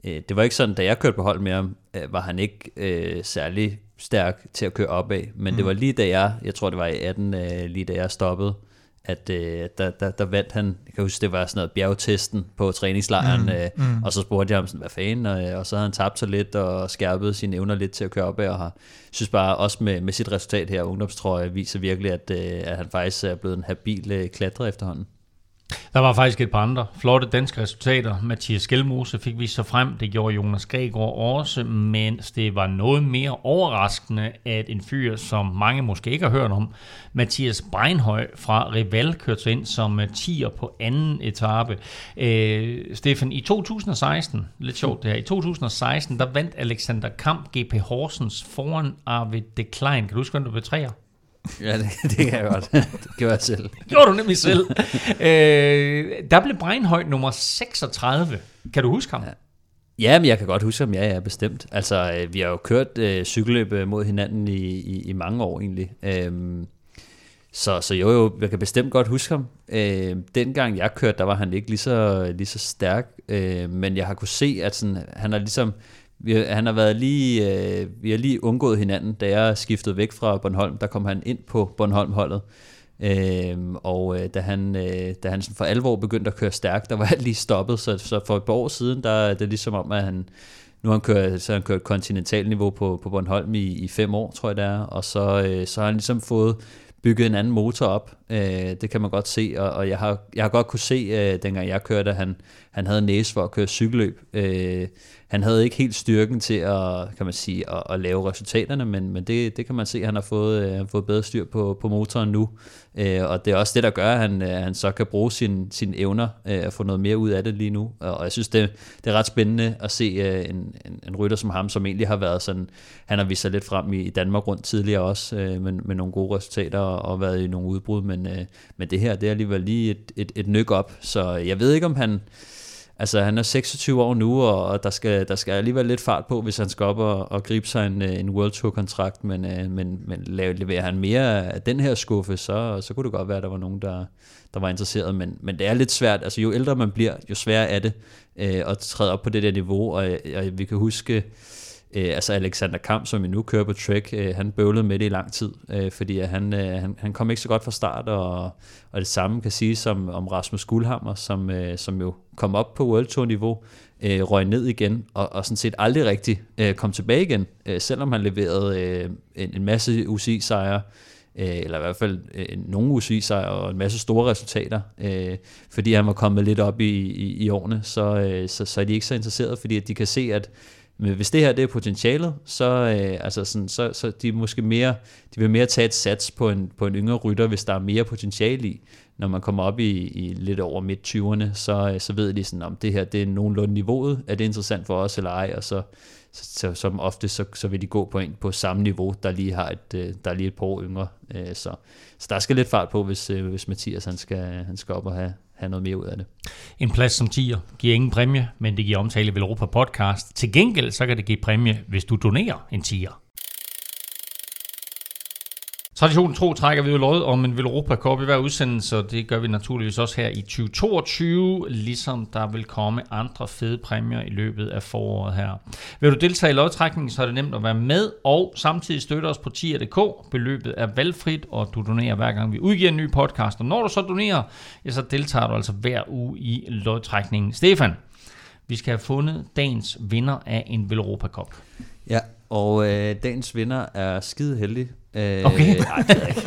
øh, det var ikke sådan, da jeg kørte på hold med ham, øh, var han ikke øh, særlig stærk til at køre opad, men mm. det var lige da jeg, jeg tror det var i 18, øh, lige da jeg stoppede, at øh, der, der, der vandt han, jeg kan huske, det var sådan noget bjergtesten på træningslejren, mm, øh, mm. og så spurgte jeg ham sådan, hvad fanden, og, øh, og så havde han tabt sig lidt og skærpet sine evner lidt til at køre op og har, synes bare også med, med sit resultat her, ungdomstrøje, viser virkelig, at, øh, at han faktisk er blevet en habil øh, klatrer efterhånden. Der var faktisk et par andre flotte danske resultater. Mathias Skelmose fik vist så frem, det gjorde Jonas Gregor også, mens det var noget mere overraskende, at en fyr, som mange måske ikke har hørt om, Mathias Breinhøj fra Rival kørte ind som tier på anden etape. Øh, Stefan, i 2016, lidt sjovt det her, i 2016, der vandt Alexander Kamp GP Horsens foran Arvid Deklein. Kan du huske, hvem du blev træer? Ja, det, det kan jeg godt. Det gjorde jeg selv. Det gjorde du nemlig selv. øh, der blev Breinhøj nummer 36. Kan du huske ham? Ja. Ja, men jeg kan godt huske ham, ja, ja, bestemt. Altså, øh, vi har jo kørt øh, cykelløb mod hinanden i, i, i mange år egentlig. Øhm, så, så jo, jo, jeg kan bestemt godt huske ham. Øh, dengang jeg kørte, der var han ikke lige så, lige så stærk, øh, men jeg har kunne se, at sådan, han har ligesom vi, han har været lige, øh, vi har lige undgået hinanden, da jeg skiftede væk fra Bornholm, der kom han ind på Bornholm-holdet. Øh, og øh, da han, øh, da han for alvor begyndte at køre stærkt, der var han lige stoppet, så, så for et par år siden, der er det ligesom om, at han, nu har han kørt, så han kørt kontinental niveau på, på Bornholm i, i fem år, tror jeg det er, og så, øh, så har han ligesom fået bygget en anden motor op, Øh, det kan man godt se, og, og jeg, har, jeg har godt kunne se, øh, dengang jeg kørte, at han, han havde næse for at køre cykelløb. Øh, han havde ikke helt styrken til at, kan man sige, at, at lave resultaterne, men, men det, det kan man se, at han har fået, øh, han fået bedre styr på, på motoren nu. Øh, og det er også det, der gør, at han, øh, han så kan bruge sine sin evner øh, at få noget mere ud af det lige nu. Og jeg synes, det, det er ret spændende at se øh, en, en, en rytter som ham, som egentlig har været sådan, han har vist sig lidt frem i, i Danmark rundt tidligere også, øh, med, med nogle gode resultater og, og været i nogle udbrud, men, øh, men det her, det er alligevel lige et, et, et nyk op, så jeg ved ikke, om han altså han er 26 år nu, og der skal, der skal alligevel lidt fart på, hvis han skal op og, og gribe sig en, øh, en World Tour-kontrakt, men, øh, men, men leverer han mere af den her skuffe, så, så kunne det godt være, at der var nogen, der, der var interesseret, men, men det er lidt svært, altså jo ældre man bliver, jo sværere er det øh, at træde op på det der niveau, og, og vi kan huske, Øh, altså Alexander Kamp, som vi nu kører på Trek, øh, han bøvlede med det i lang tid, øh, fordi at han, øh, han, han kom ikke så godt fra start, og, og det samme kan sige som om Rasmus Guldhammer, som, øh, som jo kom op på World Tour niveau, øh, røg ned igen, og, og sådan set aldrig rigtig øh, kom tilbage igen, øh, selvom han leverede øh, en, en masse UCI-sejre, øh, eller i hvert fald øh, nogle UCI-sejre og en masse store resultater, øh, fordi han var kommet lidt op i, i, i årene, så, øh, så, så er de ikke så interesserede, fordi at de kan se, at men hvis det her det er potentialet, så, øh, altså sådan, så, så de måske mere, de vil mere tage et sats på en, på en yngre rytter, hvis der er mere potentiale i. Når man kommer op i, i lidt over midt-20'erne, så, øh, så ved de sådan, om det her det er nogenlunde niveauet, er det interessant for os eller ej, og så, så, så som ofte, så, så vil de gå på en på samme niveau, der lige har et, øh, der er lige et par år yngre. Øh, så, så der skal lidt fart på, hvis, øh, hvis Mathias han skal, han skal op og have, have noget mere ud af det. En plads som tiger giver ingen præmie, men det giver omtale i Europa Podcast. Til gengæld så kan det give præmie, hvis du donerer en tiger. Traditionen tro trækker vi jo lod om en Velropa Cup i hver udsendelse, og det gør vi naturligvis også her i 2022, ligesom der vil komme andre fede præmier i løbet af foråret her. Vil du deltage i lodtrækningen, så er det nemt at være med, og samtidig støtte os på tier.dk. Beløbet er valgfrit, og du donerer hver gang vi udgiver en ny podcast, og når du så donerer, ja, så deltager du altså hver uge i lodtrækningen. Stefan, vi skal have fundet dagens vinder af en Velropa Cup. Ja, og øh, dagens vinder er skide heldig, Øh, okay. Nej, det er ikke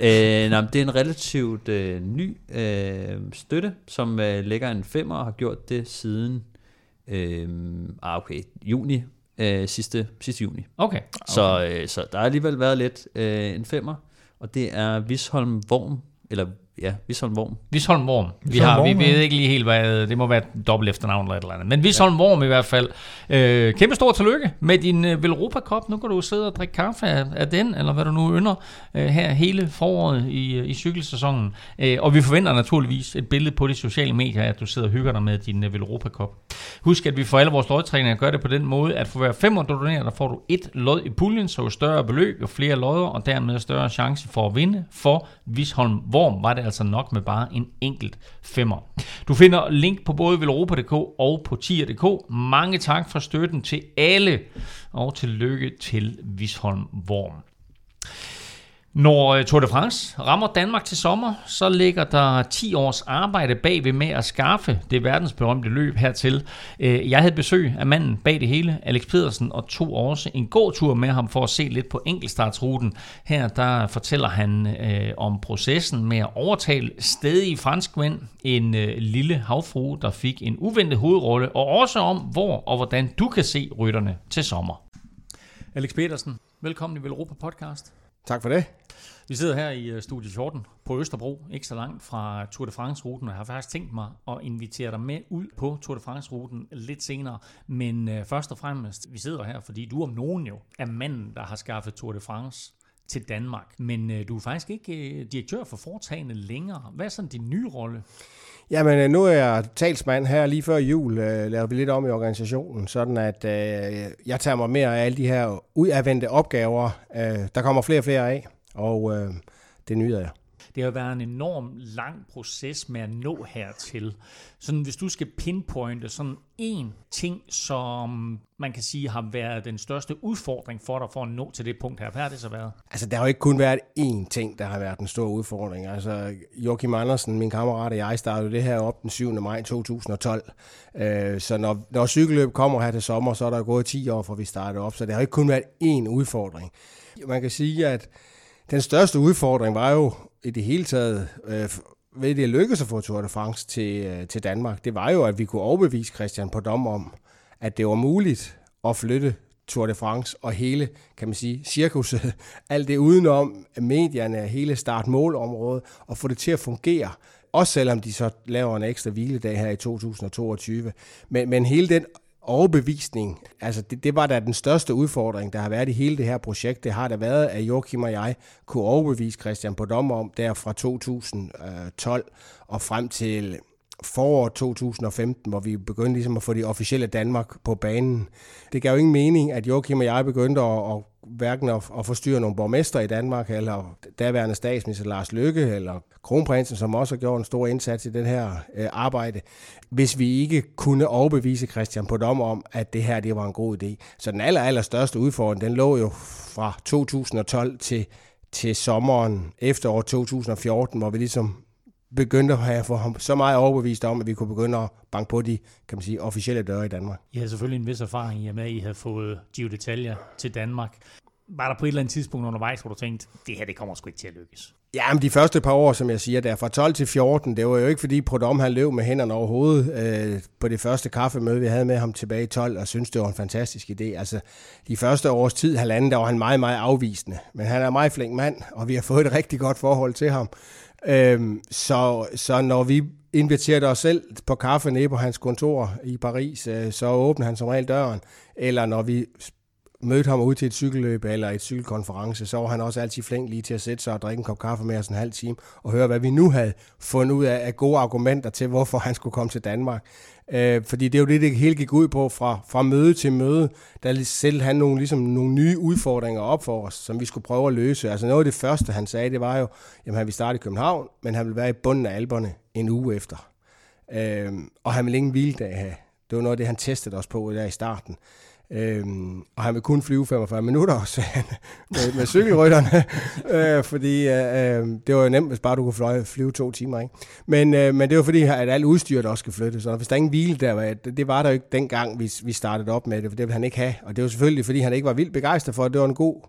øh, nej, det er en relativt øh, ny øh, støtte, som øh, lægger en femmer og har gjort det siden øh, ah, okay, juni, øh, sidste, sidste juni. Okay. okay. Så, øh, så der har alligevel været lidt øh, en femmer, og det er Visholm Vorm, eller ja, Visholm Worm. Visholm Worm. Vi, har, vi ved ikke lige helt, hvad det må være et dobbelt efternavn eller et eller andet. Men Visholm ja. Worm i hvert fald. Øh, kæmpe stor tillykke med din øh, Velropa Cup. Nu kan du sidde og drikke kaffe af, af den, eller hvad du nu ynder, øh, her hele foråret i, øh, i cykelsæsonen. Øh, og vi forventer naturligvis et billede på de sociale medier, at du sidder og hygger dig med din øh, Velropa Cup. Husk, at vi for alle vores lodtræninger gør det på den måde, at for hver 500 du donerer, der får du et lod i puljen, så jo større beløb, jo flere lodder, og dermed større chance for at vinde. For Visholm Worm var det altså nok med bare en enkelt femmer. Du finder link på både velropa.dk og på tier.dk. Mange tak for støtten til alle, og tillykke til Visholm Worm. Når øh, Tour de France rammer Danmark til sommer, så ligger der 10 års arbejde bagved med at skaffe det verdensberømte løb hertil. Øh, jeg havde besøg af manden bag det hele, Alex Pedersen, og tog også en god tur med ham for at se lidt på enkeltstartsruten. Her der fortæller han øh, om processen med at overtale stedige franskmænd, en øh, lille havfrue, der fik en uventet hovedrolle, og også om, hvor og hvordan du kan se rytterne til sommer. Alex Pedersen, velkommen i Velropa Podcast. Tak for det. Vi sidder her i øh, Studie 14 på Østerbro, ikke så langt fra Tour de France-ruten, og jeg har faktisk tænkt mig at invitere dig med ud på Tour de France-ruten lidt senere. Men øh, først og fremmest, vi sidder her, fordi du om nogen jo er manden, der har skaffet Tour de France til Danmark. Men øh, du er faktisk ikke øh, direktør for foretagende længere. Hvad er sådan din nye rolle? Jamen, øh, nu er jeg talsmand her lige før jul, øh, laver vi lidt om i organisationen, sådan at øh, jeg tager mig mere af alle de her udadvendte opgaver. Øh, der kommer flere og flere af, og øh, det nyder jeg. Det har været en enorm lang proces med at nå hertil. Sådan, hvis du skal pinpointe sådan en ting, som man kan sige har været den største udfordring for dig for at nå til det punkt her, hvad har det så været? Altså, der har jo ikke kun været én ting, der har været den store udfordring. Altså, Joachim Andersen, min kammerat og jeg, startede det her op den 7. maj 2012. Øh, så når, når cykelløb kommer her til sommer, så er der gået 10 år, for vi startede op. Så det har ikke kun været én udfordring. Man kan sige, at den største udfordring var jo i det hele taget, øh, ved det lykkedes at få Tour de France til, øh, til Danmark, det var jo, at vi kunne overbevise Christian på dom om, at det var muligt at flytte Tour de France og hele, kan man sige, cirkuset, alt det udenom medierne, hele start-mål-området, og få det til at fungere. Også selvom de så laver en ekstra hviledag her i 2022. Men, men hele den overbevisning, altså det, det var da den største udfordring, der har været i hele det her projekt. Det har da været, at Joachim og jeg kunne overbevise Christian på om, der fra 2012 og frem til foråret 2015, hvor vi begyndte ligesom at få de officielle Danmark på banen. Det gav jo ingen mening, at Joachim og jeg begyndte at, at hverken at, at forstyrre nogle borgmester i Danmark, eller daværende statsminister Lars Løkke, eller kronprinsen, som også har gjort en stor indsats i den her øh, arbejde, hvis vi ikke kunne overbevise Christian på dom om, at det her det var en god idé. Så den aller, aller største udfordring, den lå jo fra 2012 til, til sommeren, år 2014, hvor vi ligesom begyndte at have for ham så meget overbevist om, at vi kunne begynde at banke på de kan man sige, officielle døre i Danmark. I havde selvfølgelig en vis erfaring i og med, at I havde fået Gio Detaljer til Danmark. Var der på et eller andet tidspunkt undervejs, hvor du tænkte, det her det kommer sgu ikke til at lykkes? Ja, men de første par år, som jeg siger, der fra 12 til 14, det var jo ikke fordi Prodom han løb med hænderne over hovedet øh, på det første kaffemøde, vi havde med ham tilbage i 12, og synes det var en fantastisk idé. Altså, de første års tid, halvanden, der var han meget, meget afvisende. Men han er en meget flink mand, og vi har fået et rigtig godt forhold til ham. Øhm, så, så når vi inviterede os selv på kaffe nede på hans kontor i Paris, øh, så åbner han som regel døren. Eller når vi mødte ham ud til et cykelløb eller et cykelkonference, så var han også altid flink lige til at sætte sig og drikke en kop kaffe med os en halv time, og høre, hvad vi nu havde fundet ud af, af gode argumenter til, hvorfor han skulle komme til Danmark. Øh, fordi det er jo det, det hele gik ud på fra, fra møde til møde. Der selv han nogle, ligesom, nogle nye udfordringer op for os, som vi skulle prøve at løse. Altså noget af det første, han sagde, det var jo, jamen han ville starte i København, men han ville være i bunden af alberne en uge efter. Øh, og han ville ingen hviledag have. Det var noget af det, han testede os på der i starten. Øhm, og han vil kun flyve 45 minutter også, med, med cykelrytterne, øh, fordi øh, øh, det var jo nemt, hvis bare du kunne flyve, flyve to timer. Ikke? Men, øh, men det var fordi, at alt udstyret også skal flyttes, og hvis der ingen hvile der var, det, det var der jo ikke dengang, vi, vi startede op med det, for det ville han ikke have. Og det var selvfølgelig, fordi han ikke var vildt begejstret for at Det var en god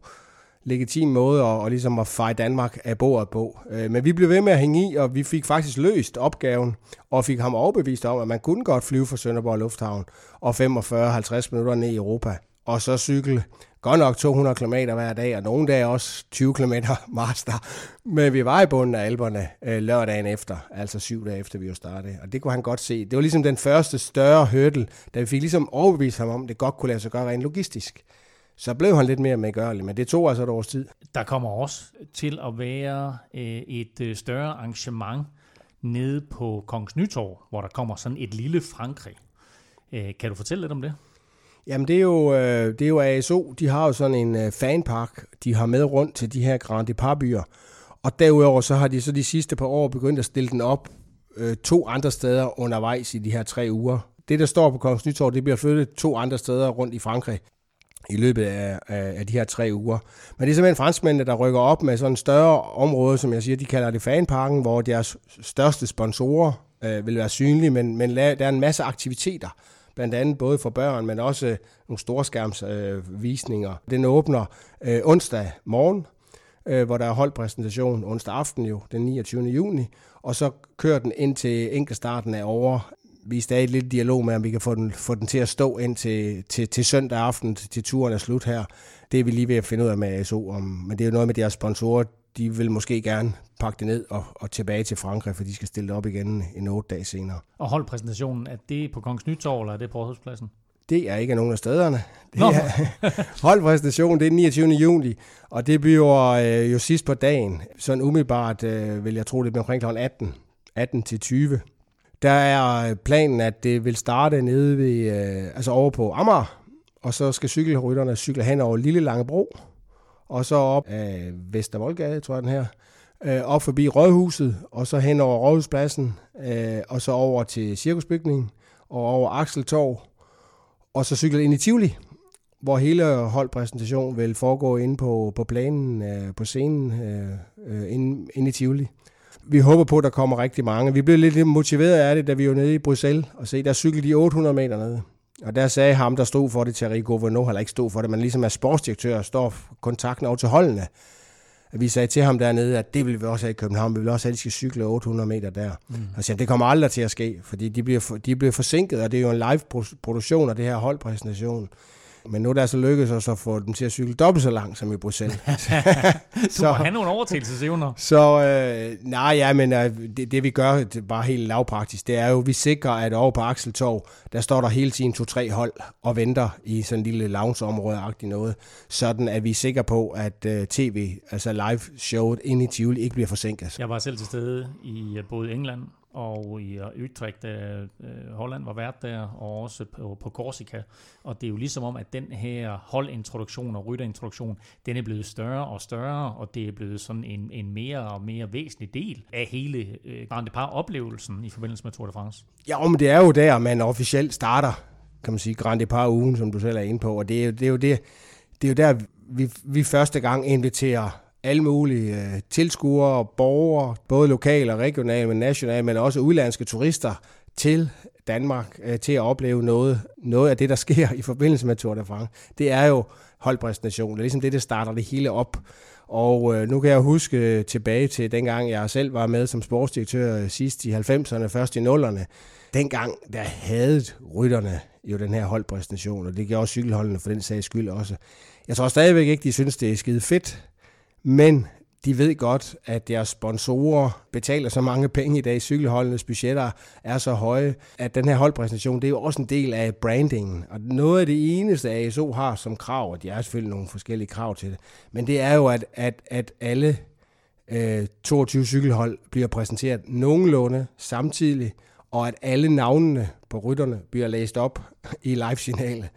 legitim måde at, og ligesom at feje Danmark af bordet på. Øh, men vi blev ved med at hænge i, og vi fik faktisk løst opgaven, og fik ham overbevist om, at man kunne godt flyve fra Sønderborg Lufthavn og 45-50 minutter ned i Europa, og så cykle godt nok 200 km hver dag, og nogle dage også 20 km master. Men vi var i bunden af alberne øh, lørdagen efter, altså syv dage efter vi jo startede. Og det kunne han godt se. Det var ligesom den første større hurdle, da vi fik ligesom overbevist ham om, at det godt kunne lade sig gøre rent logistisk så blev han lidt mere medgørlig, men det tog altså et års tid. Der kommer også til at være øh, et øh, større arrangement nede på Kongens Nytorv, hvor der kommer sådan et lille Frankrig. Øh, kan du fortælle lidt om det? Jamen det er jo, det er jo ASO, de har jo sådan en fanpark, de har med rundt til de her Grand Depart-byer. Og derudover så har de så de sidste par år begyndt at stille den op to andre steder undervejs i de her tre uger. Det, der står på Kongens Nytorv, det bliver flyttet to andre steder rundt i Frankrig i løbet af, af, af de her tre uger. Men det er simpelthen franskmændene, der rykker op med sådan en større område, som jeg siger, de kalder det fanparken, hvor deres største sponsorer øh, vil være synlige, men, men der er en masse aktiviteter, blandt andet både for børn, men også øh, nogle storskærmsvisninger. Øh, Den åbner øh, onsdag morgen, øh, hvor der er holdpræsentation onsdag aften jo, den 29. juni, og så kører den ind til enkeltstarten af over vi er stadig lidt i dialog med, om vi kan få den, få den til at stå ind til, til, til søndag aften, til, til turen er slut her. Det er vi lige ved at finde ud af med ASO. Om, men det er jo noget med deres sponsorer. De vil måske gerne pakke det ned og, og tilbage til Frankrig, for de skal stille det op igen en otte dage senere. Og hold præsentationen, er det på Kongens Nytorv, eller er det på Rådhuspladsen? Det er ikke nogen af stederne. Det Nå. er, holdpræsentationen, det er den 29. juli, og det bliver øh, jo sidst på dagen. Sådan umiddelbart øh, vil jeg tro, det bliver omkring kl. 18, 18 til 20. Der er øh, planen, at det vil starte nede ved, øh, altså over på Amager, og så skal cykelrytterne cykle hen over Lille Langebro, og så op af Vestervoldgade, tror jeg den her, øh, op forbi Rådhuset, og så hen over Rådhuspladsen, øh, og så over til Cirkusbygningen, og over Akseltorv, og så cykle ind i Tivoli, hvor hele holdpræsentationen vil foregå inde på, på planen, øh, på scenen, øh, øh inde, inde i Tivoli vi håber på, at der kommer rigtig mange. Vi blev lidt motiveret af det, da vi var nede i Bruxelles, og se, der cyklede de 800 meter nede. Og der sagde ham, der stod for det, Thierry Gouverneau, heller ikke stod for det, men ligesom er sportsdirektør, står kontakten over til holdene, vi sagde til ham dernede, at det vil vi også have i København. Vi vil også have, at de skal cykle 800 meter der. Mm. Og siger, det kommer aldrig til at ske, fordi de bliver, for, de bliver forsinket, og det er jo en live-produktion af det her holdpræsentation. Men nu er der så lykkedes os at få dem til at cykle dobbelt så langt som i Bruxelles. du må have nogle overtagelsesevner. Så øh, nej, ja, men øh, det, det vi gør, det er bare helt lavpraktisk, det er jo, vi sikrer, at over på Akseltorv, der står der hele tiden to-tre hold og venter i sådan en lille loungeområde-agtigt noget, sådan at vi er sikre på, at øh, tv, altså live-showet inde i Tivoli, ikke bliver forsinket. Jeg var selv til stede i øh, både England og i øh, Utrecht, øh, øh, Holland var vært der, og også på, på Korsika. Og det er jo ligesom om, at den her holdintroduktion og rytterintroduktion, den er blevet større og større, og det er blevet sådan en, en mere og mere væsentlig del af hele øh, Grand Depart-oplevelsen i forbindelse med Tour de France. Ja, men det er jo der, man officielt starter, kan man sige, Grand Depart-ugen, som du selv er inde på, og det er jo, det er jo, det, det er jo der, vi, vi første gang inviterer alle mulige øh, tilskuere, borgere, både lokale og regionale, men nationale, men også udlandske turister til Danmark øh, til at opleve noget, noget af det, der sker i forbindelse med Tour de France. Det er jo holdpræsentationen. Det er ligesom det, der starter det hele op. Og øh, nu kan jeg huske øh, tilbage til dengang, jeg selv var med som sportsdirektør øh, sidst i 90'erne, først i 0'erne. Dengang, der havde rytterne jo den her holdpræsentation, og det gjorde også cykelholdene for den sags skyld også. Jeg tror stadigvæk ikke, de synes, det er skide fedt, men de ved godt, at deres sponsorer betaler så mange penge i dag, cykelholdenes budgetter er så høje, at den her holdpræsentation, det er jo også en del af brandingen. Og noget af det eneste, ASO har som krav, og de har selvfølgelig nogle forskellige krav til det, men det er jo, at, at, at alle øh, 22 cykelhold bliver præsenteret nogenlunde samtidig, og at alle navnene på rytterne bliver læst op i live-signalet.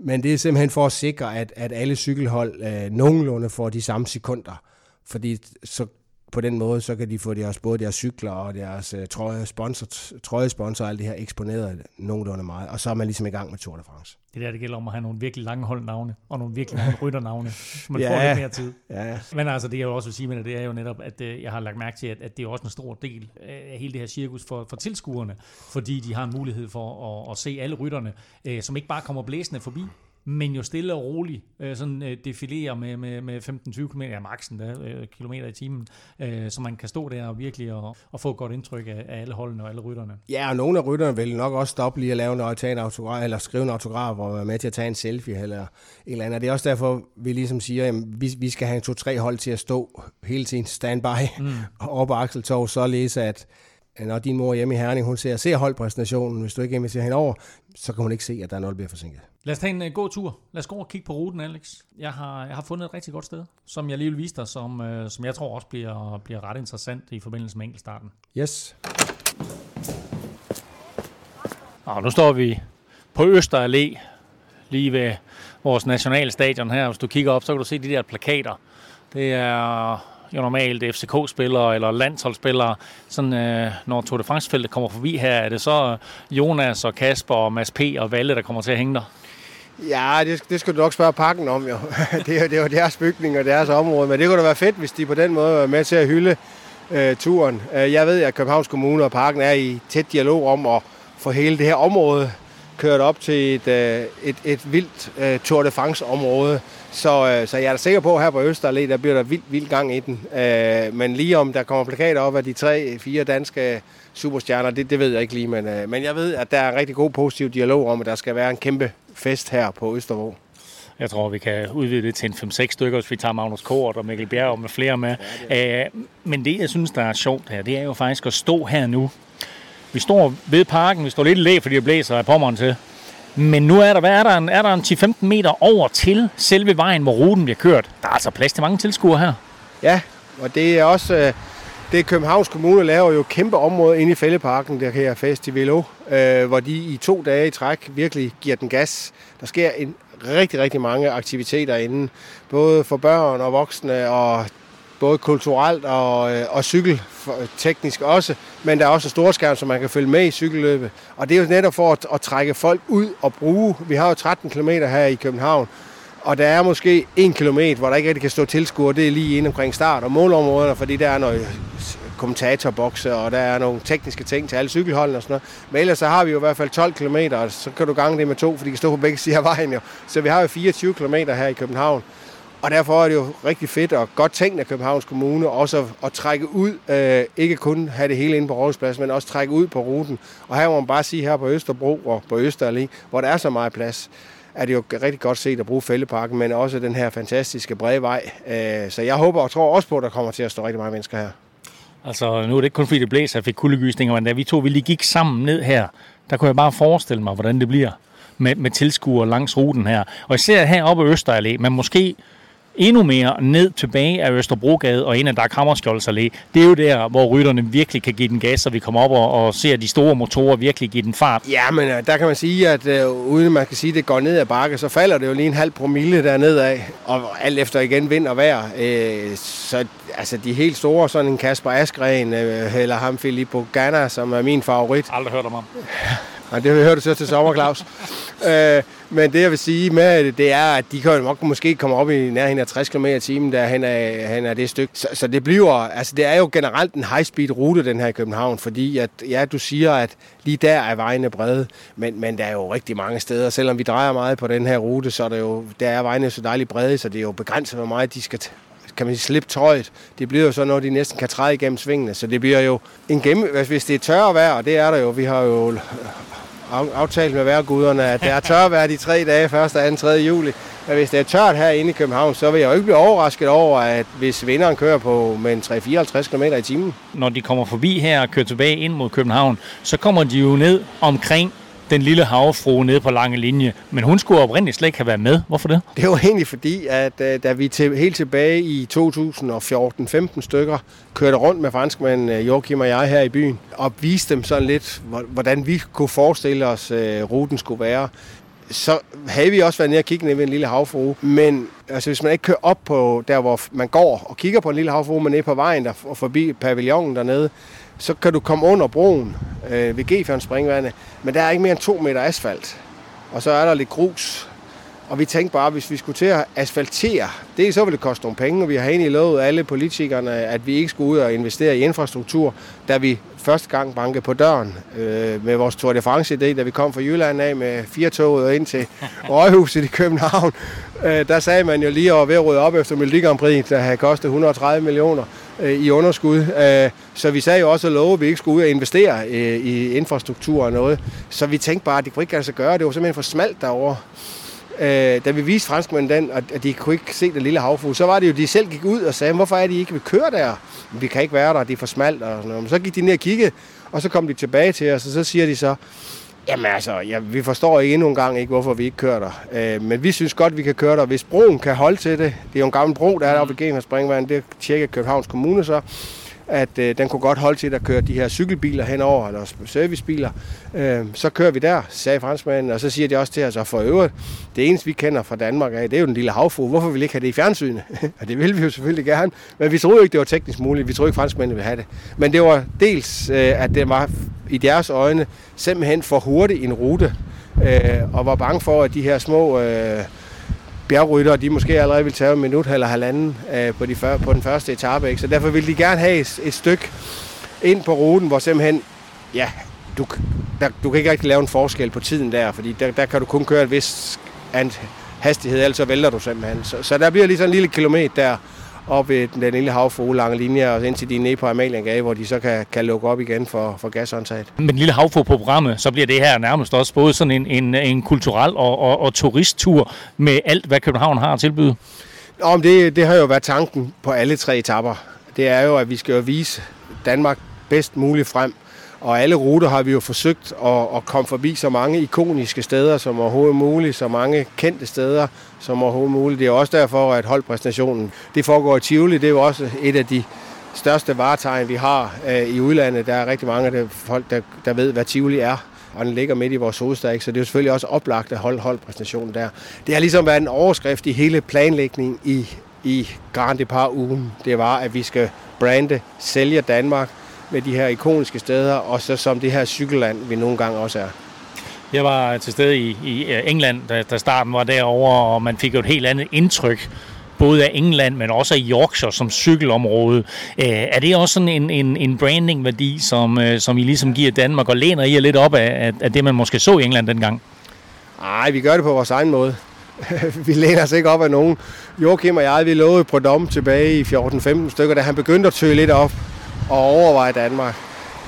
Men det er simpelthen for at sikre, at, at alle cykelhold øh, nogenlunde får de samme sekunder. Fordi så på den måde, så kan de få deres, både deres cykler og deres uh, trøje, sponsor, trøjesponsor og alt det her eksponeret nogenlunde meget. Og så er man ligesom i gang med Tour de France. Det der, det gælder om at have nogle virkelig lange holdnavne, og nogle virkelig lange rytternavne, så man ja, får lidt mere tid. Ja. Men altså, det jeg jo også vil sige med det, det er jo netop, at uh, jeg har lagt mærke til, at, at det er også en stor del af hele det her cirkus for, for tilskuerne, fordi de har en mulighed for at, at se alle rytterne, uh, som ikke bare kommer blæsende forbi, men jo stille og roligt øh, sådan øh, defilerer med, med, med 15-20 km, ja maksen der, øh, kilometer i timen, øh, så man kan stå der og virkelig og, og få et godt indtryk af, af alle holdene og alle rytterne. Ja, og nogle af rytterne vil nok også stoppe lige at lave noget, tage en autograf, eller skrive en autograf og være med til at tage en selfie eller en eller andet. Det er også derfor, vi ligesom siger, at vi, vi skal have en to-tre hold til at stå hele tiden standby mm. op på Akseltorv, så læse, at når din mor hjemme i Herning, hun ser, ser holdpræsentationen, hvis du ikke inviterer hende over, så kan hun ikke se, at der er noget, der bliver forsinket. Lad os tage en uh, god tur. Lad os gå og kigge på ruten, Alex. Jeg har, jeg har fundet et rigtig godt sted, som jeg lige vil vise dig, som, uh, som jeg tror også bliver, bliver ret interessant i forbindelse med enkeltstarten. Yes. Og nu står vi på Øster Allé, lige ved vores nationalstadion her. Hvis du kigger op, så kan du se de der plakater. Det er jo normalt FCK-spillere eller landsholdsspillere. Sådan, øh, når Tour de France-feltet kommer forbi her, er det så Jonas og Kasper og Mads P. og Valle, der kommer til at hænge der? Ja, det, det skulle du nok spørge pakken om jo. det, er, det er jo deres bygning og deres område, men det kunne da være fedt, hvis de på den måde var med til at hylde øh, turen. Øh, jeg ved, at Københavns Kommune og Parken er i tæt dialog om at få hele det her område kørt op til et, øh, et, et vildt øh, Tour de France-område. Så, øh, så jeg er da sikker på, at her på Østerallé, der bliver der vildt, vildt gang i den. Øh, men lige om der kommer plakater op af de tre, fire danske superstjerner, det, det ved jeg ikke lige. Men, øh, men jeg ved, at der er en rigtig god positiv dialog om, at der skal være en kæmpe fest her på Østervå. Jeg tror, vi kan udvide det til en 5-6 stykker, hvis vi tager Magnus Kort og Mikkel Bjerg og med flere med. Ja, det men det, jeg synes, der er sjovt her, det er jo faktisk at stå her nu vi står ved parken, vi står lidt i læ, fordi det blæser af pommeren til. Men nu er der, hvad er der, en, er der en 10-15 meter over til selve vejen, hvor ruten bliver kørt. Der er altså plads til mange tilskuere her. Ja, og det er også... Det er Københavns Kommune laver jo kæmpe område inde i Fælleparken, der her Festivalo, øh, hvor de i to dage i træk virkelig giver den gas. Der sker en rigtig, rigtig mange aktiviteter inden, både for børn og voksne, og både kulturelt og, øh, og cykelteknisk også, men der er også stor skærm, så man kan følge med i cykelløbet. Og det er jo netop for at, at trække folk ud og bruge. Vi har jo 13 km her i København, og der er måske 1 km, hvor der ikke rigtig kan stå tilskuer. Det er lige inde omkring start- og målområderne, fordi der er noget kommentatorbokse, og der er nogle tekniske ting til alle cykelholdene og sådan noget. Men ellers så har vi jo i hvert fald 12 km, og så kan du gange det med to, fordi de kan stå på begge sider af vejen jo. Så vi har jo 24 km her i København. Og derfor er det jo rigtig fedt og godt tænkt af Københavns Kommune også at, at trække ud, øh, ikke kun have det hele inde på Rådhuspladsen, men også trække ud på ruten. Og her må man bare sige, her på Østerbro og på Østerallé, hvor der er så meget plads, er det jo rigtig godt set at bruge fældeparken, men også den her fantastiske brede vej. Øh, så jeg håber og tror også på, at der kommer til at stå rigtig mange mennesker her. Altså, nu er det ikke kun fordi det blæser, jeg fik kuldegysninger, men da vi to vi lige gik sammen ned her, der kunne jeg bare forestille mig, hvordan det bliver med, med tilskuere langs ruten her. Og især heroppe i Østerallé, men måske endnu mere ned tilbage af Østerbrogade og ind ad Dag Hammarskjolds Allé. Det er jo der, hvor rytterne virkelig kan give den gas, så vi kommer op og, og ser de store motorer virkelig give den fart. Ja, men øh, der kan man sige, at uh, uden man kan sige, at det går ned ad bakke, så falder det jo lige en halv promille derned af, og alt efter igen vind og vejr. Uh, så altså, de helt store, sådan en Kasper Askren, uh, eller ham Filippo Ganna, som er min favorit. Aldrig hørt om ham. Ja, det hører du så til sommer, Claus. øh, men det, jeg vil sige med det, det er, at de kan nok måske komme op i nærheden af 60 km i timen, der hen er, hen er det stykke. Så, så, det bliver, altså det er jo generelt en high-speed rute, den her i København, fordi at, ja, du siger, at lige der er vejene brede, men, men der er jo rigtig mange steder. Selvom vi drejer meget på den her rute, så er der jo, der er vejene så dejligt brede, så det er jo begrænset, hvor meget de skal kan man sige, slippe tøjet. Det bliver jo så noget, de næsten kan træde igennem svingene, så det bliver jo en gennem... Hvis det er tørre vejr, og det er der jo, vi har jo aftalt med værguderne, at det er tørre vejr de tre dage, 1., 2., 3. juli. Men hvis det er tørt herinde i København, så vil jeg jo ikke blive overrasket over, at hvis vinderen kører på med 3-54 km i timen. Når de kommer forbi her og kører tilbage ind mod København, så kommer de jo ned omkring den lille havfru nede på lange linje. Men hun skulle oprindeligt slet ikke have været med. Hvorfor det? Det var egentlig fordi, at øh, da vi til, helt tilbage i 2014-15 stykker kørte rundt med franskmanden øh, Joachim og jeg her i byen, og viste dem sådan lidt, hvordan vi kunne forestille os, at ruten skulle være, så havde vi også været nede og kigge ned ved en lille havfrue. Men altså, hvis man ikke kører op på der, hvor man går og kigger på en lille havfrue, men nede på vejen der, og forbi pavillonen dernede, så kan du komme under broen øh, ved Gefjørn springvandet, men der er ikke mere end to meter asfalt. Og så er der lidt grus. Og vi tænkte bare, at hvis vi skulle til at asfaltere, det så ville det koste nogle penge, og vi har egentlig lovet alle politikerne, at vi ikke skulle ud og investere i infrastruktur, da vi første gang bankede på døren øh, med vores Tour de France-idé, da vi kom fra Jylland af med fire toget og ind til Røghuset i København. Øh, der sagde man jo lige over ved at rydde op efter Melodi Grand Prix, der havde kostet 130 millioner Øh, i underskud. Øh, så vi sagde jo også at love, at vi ikke skulle ud og investere øh, i infrastruktur og noget. Så vi tænkte bare, at det kunne ikke lade sig gøre. Det var simpelthen for smalt derovre. Da vi viste franskmændene den, at de kunne ikke se den lille havfugl, så var det jo, de selv gik ud og sagde, hvorfor er de ikke vil køre der? Vi kan ikke være der, det er for smalt. Og sådan noget. Men så gik de ned og kiggede, og så kom de tilbage til os, og så siger de så, Jamen altså, ja, vi forstår ikke endnu en gang ikke, hvorfor vi ikke kører der. Øh, men vi synes godt, vi kan køre der. Hvis broen kan holde til det, det er jo en gammel bro, der er deroppe ved Springvand, det tjekker Københavns Kommune så, at øh, den kunne godt holde til at køre de her cykelbiler henover, eller servicebiler. Øh, så kører vi der, sagde franskmanden, og så siger de også til os, at for øvrigt, det eneste vi kender fra Danmark af, det er jo den lille havfru. Hvorfor vil vi ikke have det i fjernsynet? og det vil vi jo selvfølgelig gerne, men vi troede ikke, det var teknisk muligt. Vi troede ikke, franskmændene ville have det. Men det var dels, øh, at det var i deres øjne simpelthen for hurtigt en rute, øh, og var bange for, at de her små... Øh, bjergryttere, de måske allerede vil tage en minut eller halvanden øh, på, de før, på den første etape. Ikke? Så derfor vil de gerne have et, et stykke ind på ruten, hvor simpelthen, ja, du, der, du kan ikke rigtig lave en forskel på tiden der, fordi der, der kan du kun køre et vis hastighed, ellers så vælter du simpelthen. Så, så der bliver lige sådan en lille kilometer der, op ved den lille havfrue lange linje, og indtil de er nede på Amaliengade, hvor de så kan, kan lukke op igen for, for gashåndtaget. Med den lille havfrue på programmet, så bliver det her nærmest også både sådan en, en, en kulturel og, og, og turisttur med alt, hvad København har at tilbyde. Nå, det, det har jo været tanken på alle tre etapper. Det er jo, at vi skal jo vise Danmark bedst muligt frem og alle ruter har vi jo forsøgt at, at komme forbi så mange ikoniske steder som overhovedet muligt, så mange kendte steder som overhovedet muligt. Det er også derfor, at holdpræsentationen det foregår i Tivoli. Det er jo også et af de største varetegn, vi har øh, i udlandet. Der er rigtig mange af de folk, der, der ved, hvad Tivoli er og den ligger midt i vores hovedstad, ikke? så det er jo selvfølgelig også oplagt at holde holdpræsentationen der. Det har ligesom været en overskrift i hele planlægningen i, i Grand Depart-ugen. Det var, at vi skal brande, sælge Danmark, med de her ikoniske steder, og så som det her cykelland, vi nogle gange også er. Jeg var til stede i, i øh, England, da, da starten var derovre, og man fik jo et helt andet indtryk både af England, men også af Yorkshire som cykelområde. Øh, er det også sådan en, en, en branding-værdi, som, øh, som I ligesom giver Danmark, og læner I lidt op af, af det, man måske så i England dengang? Nej, vi gør det på vores egen måde. vi læner os ikke op af nogen. Joachim og jeg, vi lovede på dom tilbage i 14-15 stykker, da han begyndte at tøge lidt op og overveje Danmark.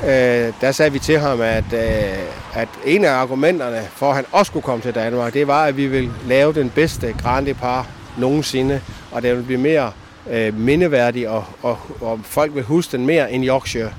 Øh, der sagde vi til ham, at, øh, at en af argumenterne for, at han også skulle komme til Danmark, det var, at vi ville lave den bedste Grand Par nogensinde, og det ville blive mere øh, mindeværdig, og, og, og folk vil huske den mere end Yorkshire.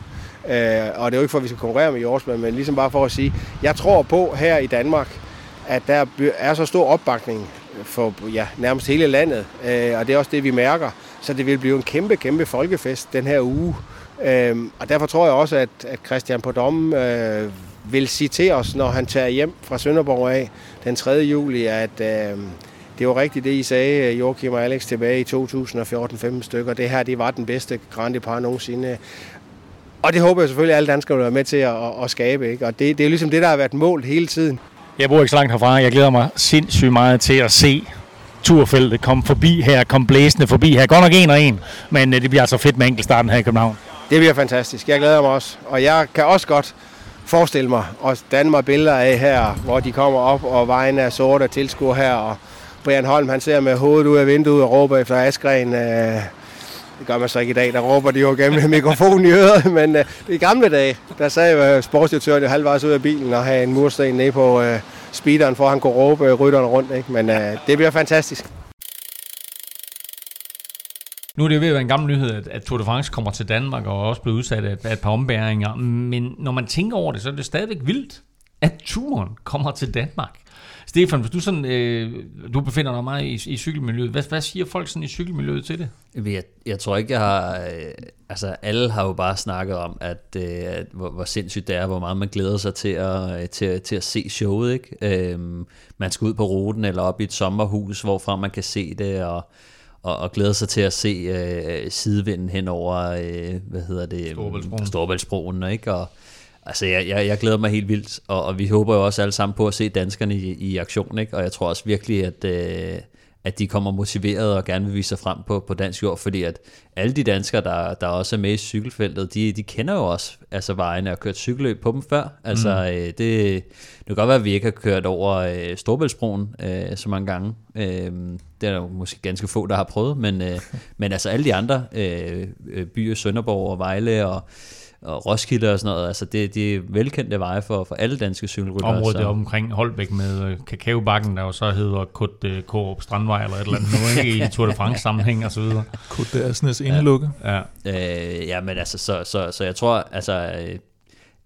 Øh, og det er jo ikke for, at vi skal konkurrere med Yorkshire, men ligesom bare for at sige, jeg tror på her i Danmark, at der er så stor opbakning for ja, nærmest hele landet, øh, og det er også det, vi mærker. Så det vil blive en kæmpe, kæmpe folkefest den her uge. Øhm, og derfor tror jeg også, at, at Christian på øh, vil sige til os, når han tager hjem fra Sønderborg af den 3. juli, at øh, det var rigtigt det, I sagde, øh, Joachim og Alex, tilbage i 2014-15 stykker. Det her, det var den bedste Grand Par nogensinde. Og det håber jeg selvfølgelig, at alle danskere vil være med til at, at, at skabe. Ikke? Og det, det er ligesom det, der har været målt hele tiden. Jeg bor ikke så langt herfra. Jeg glæder mig sindssygt meget til at se turfeltet komme forbi her, komme blæsende forbi her. Godt nok en og en, men øh, det bliver altså fedt med enkeltstarten her i København. Det bliver fantastisk. Jeg glæder mig også. Og jeg kan også godt forestille mig og danne mig billeder af her, hvor de kommer op, og vejen er sort og tilskuer her, og Brian Holm, han ser med hovedet ud af vinduet og råber efter Askren. Øh, det gør man så ikke i dag, der råber de jo gennem mikrofonen i øret, men øh, gamle dage, der sagde øh, sportsdirektøren jo halvvejs ud af bilen og have en mursten nede på øh, speederen, for at han kunne råbe rytterne rundt. Ikke? Men øh, det bliver fantastisk. Nu er det jo ved at være en gammel nyhed, at, at Tour de France kommer til Danmark og også blevet udsat af, af et par ombæringer. Men når man tænker over det, så er det stadigvæk vildt, at turen kommer til Danmark. Stefan, hvis du, sådan, øh, du befinder dig meget i, i cykelmiljøet, hvad, hvad siger folk sådan i cykelmiljøet til det? Jeg, jeg tror ikke, jeg har... Øh, altså, alle har jo bare snakket om, at, øh, at hvor, hvor sindssygt det er, hvor meget man glæder sig til at, øh, til, til at se showet. Ikke? Øh, man skal ud på ruten eller op i et sommerhus, hvorfra man kan se det, og og, og glæder sig til at se øh, sidevinden hen over, øh, hvad hedder det? Storbæltsbroen. Storbæltsbroen, ikke? Og, altså, jeg, jeg, jeg glæder mig helt vildt, og, og vi håber jo også alle sammen på at se danskerne i, i aktion, ikke? Og jeg tror også virkelig, at, øh, at de kommer motiveret og gerne vil vise sig frem på, på dansk jord, fordi at alle de danskere, der, der også er med i cykelfeltet, de, de kender jo også altså vejene og kørt cykelløb på dem før. Altså, mm. øh, det, det kan godt være, at vi ikke har kørt over øh, Storbæltsbroen øh, så mange gange. Øh, det er der jo måske ganske få, der har prøvet, men, øh, men altså alle de andre øh, byer, Sønderborg og Vejle og og Roskilde og sådan noget. Altså det, det er velkendte veje for, for alle danske cykelryttere. Området så. omkring Holbæk med øh, Kakaobakken, der jo så hedder Kut uh, Kårup Strandvej eller et eller andet, nu ikke i Tour de France sammenhæng og så videre. Kut Asnes indelukke. Ja. Ja. Øh, ja, men altså, så, så, så jeg tror, altså, øh,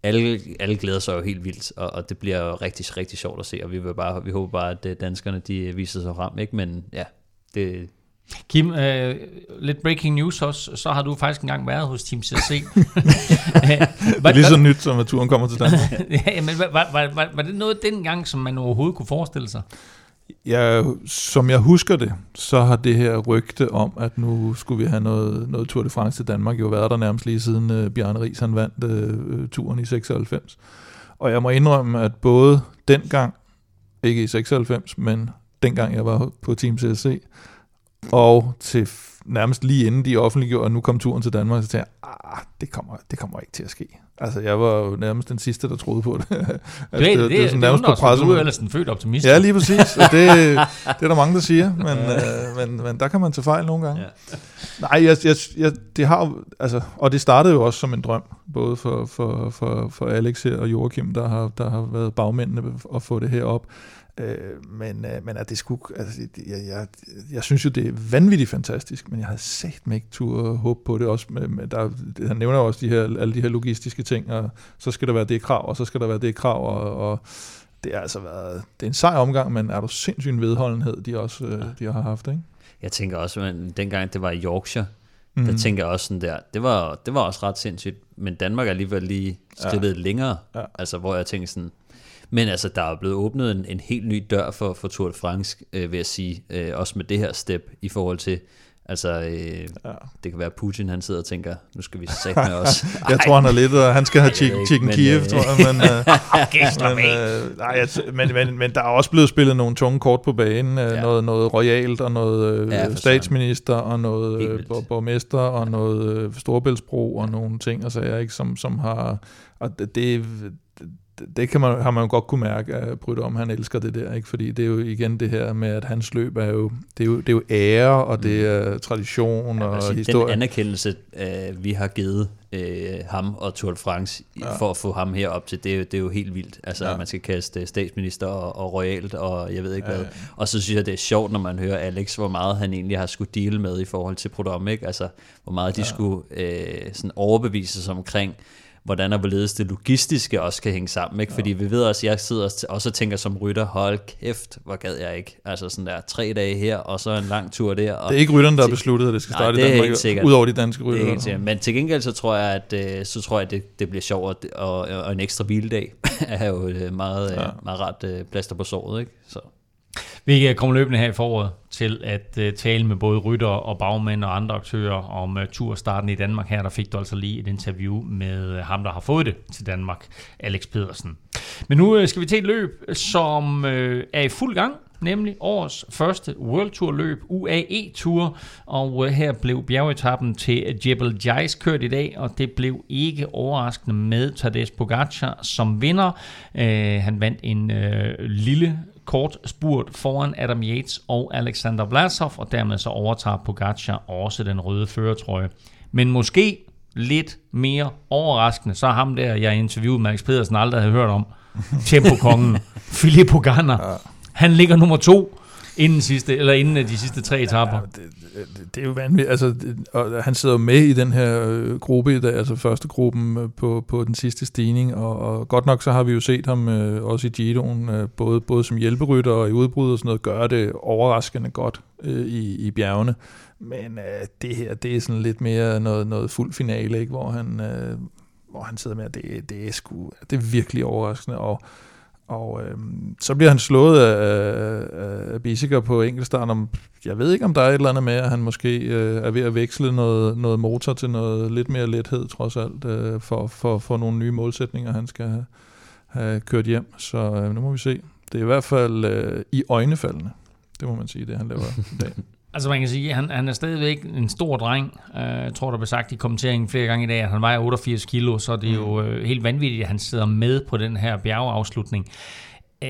alle, alle glæder sig jo helt vildt, og, og det bliver jo rigtig, rigtig sjovt at se, og vi, vil bare, vi håber bare, at øh, danskerne de viser sig frem, ikke? men ja, det, Kim, øh, lidt breaking news også, så har du faktisk engang været hos Team CC. det er lige så nyt, som at turen kommer til Danmark. ja, men var, var, var, var det noget dengang, som man overhovedet kunne forestille sig? Ja, som jeg husker det, så har det her rygte om, at nu skulle vi have noget, noget Tour de France til Danmark, jo været der nærmest lige siden uh, Bjarne Ries han vandt uh, turen i 96. Og jeg må indrømme, at både dengang, ikke i 96, men dengang jeg var på Team CSC, og til nærmest lige inden de offentliggjorde, og nu kom turen til Danmark, så tænkte jeg, ah, det kommer, det kommer ikke til at ske. Altså, jeg var jo nærmest den sidste, der troede på det. altså, det, det, det, det, det nærmest på pressen. Du er ellers en født optimist. Ja, lige præcis. Og det, det er der mange, der siger, men, øh, men, men der kan man tage fejl nogle gange. Ja. Nej, jeg, jeg, jeg, det har altså, og det startede jo også som en drøm, både for, for, for, for Alex her og Joachim, der har, der har været bagmændene at få det her op. Øh, men, øh, men at det skulle, altså, jeg, jeg, jeg synes jo, det er vanvittigt fantastisk, men jeg havde sagt mig ikke tur håb på det også. Med, med der, han nævner også de her, alle de her logistiske ting, og så skal der være det krav, og så skal der være det krav, og, og det har altså været, det er en sej omgang, men er du sindssygt en vedholdenhed, de også øh, de har haft, ikke? Jeg tænker også, at dengang det var i Yorkshire, mm. der tænker jeg også sådan der, det var, det var også ret sindssygt, men Danmark er alligevel lige skridtet ja. længere, ja. altså hvor jeg tænker sådan, men altså, der er blevet åbnet en, en helt ny dør for, for Tour de France, øh, vil jeg sige. Øh, også med det her step i forhold til, altså, øh, ja. det kan være Putin, han sidder og tænker, nu skal vi sætte med os. jeg tror, han er lidt, og han skal have chicken, chicken men, Kiev, øh, tror jeg. Men, øh, men, øh, nej, men, men, men der er også blevet spillet nogle tunge kort på banen. Øh, ja. noget, noget royalt, og noget øh, ja, statsminister, og noget øh, borgmester, og noget øh, Storbæltsbro, og nogle ting, og så er ikke, som, som har... Og det, det kan man, har man jo godt kunne mærke, at Brytter om, han elsker det der, ikke? fordi det er jo igen det her med, at hans løb er jo, det er jo, det er jo ære, og det er tradition Ja, og altså, historie. Den anerkendelse, øh, vi har givet øh, ham og Tour de France ja. for at få ham herop til, det, er jo- det er jo helt vildt. Altså, ja. Ja. man skal kaste statsminister og, og royalt, og jeg ved ikke Ja, hvad. ja. Og så synes jeg, det er sjovt, når man hører Alex, hvor meget han egentlig har skulle deal med i forhold til Prodom, ikke? Altså, hvor meget de skulle øh, sådan overbevise sig omkring, hvordan og hvorledes det logistiske også kan hænge sammen, ikke? Fordi vi ved også, jeg sidder også- og tænker som rytter, hold kæft, hvor gad jeg ikke. Altså sådan der, tre dage her, og så en lang tur der. Og Det er ikke rytteren, der har besluttet, at det skal Nej, starte det er i Danmark, sikkert. udover de danske det er helt sikkert. Men til gengæld så tror jeg, at, øh, så tror jeg, at det, det bliver sjovt, og, og, og en ekstra hviledag er jo et meget, ja. Ja. meget øh, plaster på såret. Ikke? Så. Vi øh, kommer løbende her i foråret til at uh, tale med både rytter og bagmænd og andre aktører om uh, turstarten i Danmark. Her der fik du altså lige et interview med uh, ham, der har fået det til Danmark, Alex Pedersen. Men nu uh, skal vi til et løb, som uh, er i fuld gang, nemlig årets første World Tour løb, UAE Tour, og her blev bjergetappen til Jebel Jais kørt i dag, og det blev ikke overraskende med Tadej Pogacar som vinder. Uh, han vandt en uh, lille kort spurt foran Adam Yates og Alexander Vlasov, og dermed så overtager Pogacar også den røde føretrøje. Men måske lidt mere overraskende, så ham der, jeg interviewede Max Pedersen, aldrig havde hørt om, Tempo-kongen, Filippo Ganna. Han ligger nummer to inden, sidste, eller inden af de sidste tre etapper. Ja, det, det, det er jo vanvittigt. Altså, det, og han sidder jo med i den her øh, gruppe i dag, altså første gruppen øh, på, på den sidste stigning, og, og godt nok så har vi jo set ham øh, også i Giroen, øh, både, både som hjælperytter og i udbrud og sådan noget, gøre det overraskende godt øh, i, i bjergene. Men øh, det her, det er sådan lidt mere noget, noget fuld finale, ikke? Hvor, han, øh, hvor han sidder med, og det, det er sgu, det er virkelig overraskende, og og øh, så bliver han slået af, af, af på enkeltstarten. Om, jeg ved ikke, om der er et eller andet med, at han måske øh, er ved at veksle noget, noget motor til noget lidt mere lethed, trods alt, øh, for, for, for nogle nye målsætninger, han skal have, have kørt hjem. Så øh, nu må vi se. Det er i hvert fald øh, i øjnefaldene. Det må man sige, det han laver i dag. Altså man kan sige, at han, han er stadigvæk en stor dreng. Uh, jeg tror, der blev sagt i kommenteringen flere gange i dag, at han vejer 88 kilo, så det er jo uh, helt vanvittigt, at han sidder med på den her bjergeafslutning. Uh,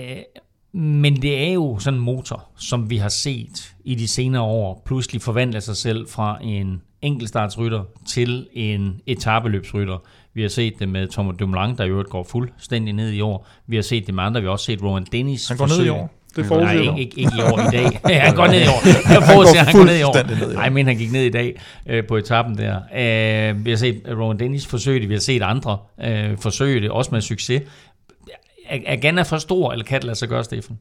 men det er jo sådan en motor, som vi har set i de senere år, pludselig forvandle sig selv fra en enkeltstartsrytter til en etabeløbsrytter. Vi har set det med Thomas Dumoulin, der i øvrigt går fuldstændig ned i år. Vi har set det med andre. Vi har også set Rowan Dennis Han går ned i forsøge- år. Det Nej, forudser ikke, du. ikke, ikke i år i dag. Han går ned i år. Jeg forudser, at han går ned i år. fuldstændig ned i år. Nej, men han gik ned i dag øh, på etappen der. Øh, vi har set Rowan Dennis forsøge det, vi har set andre øh, forsøge det, også med succes. Er, er Ganna for stor, eller kan det lade sig gøre, Stefan?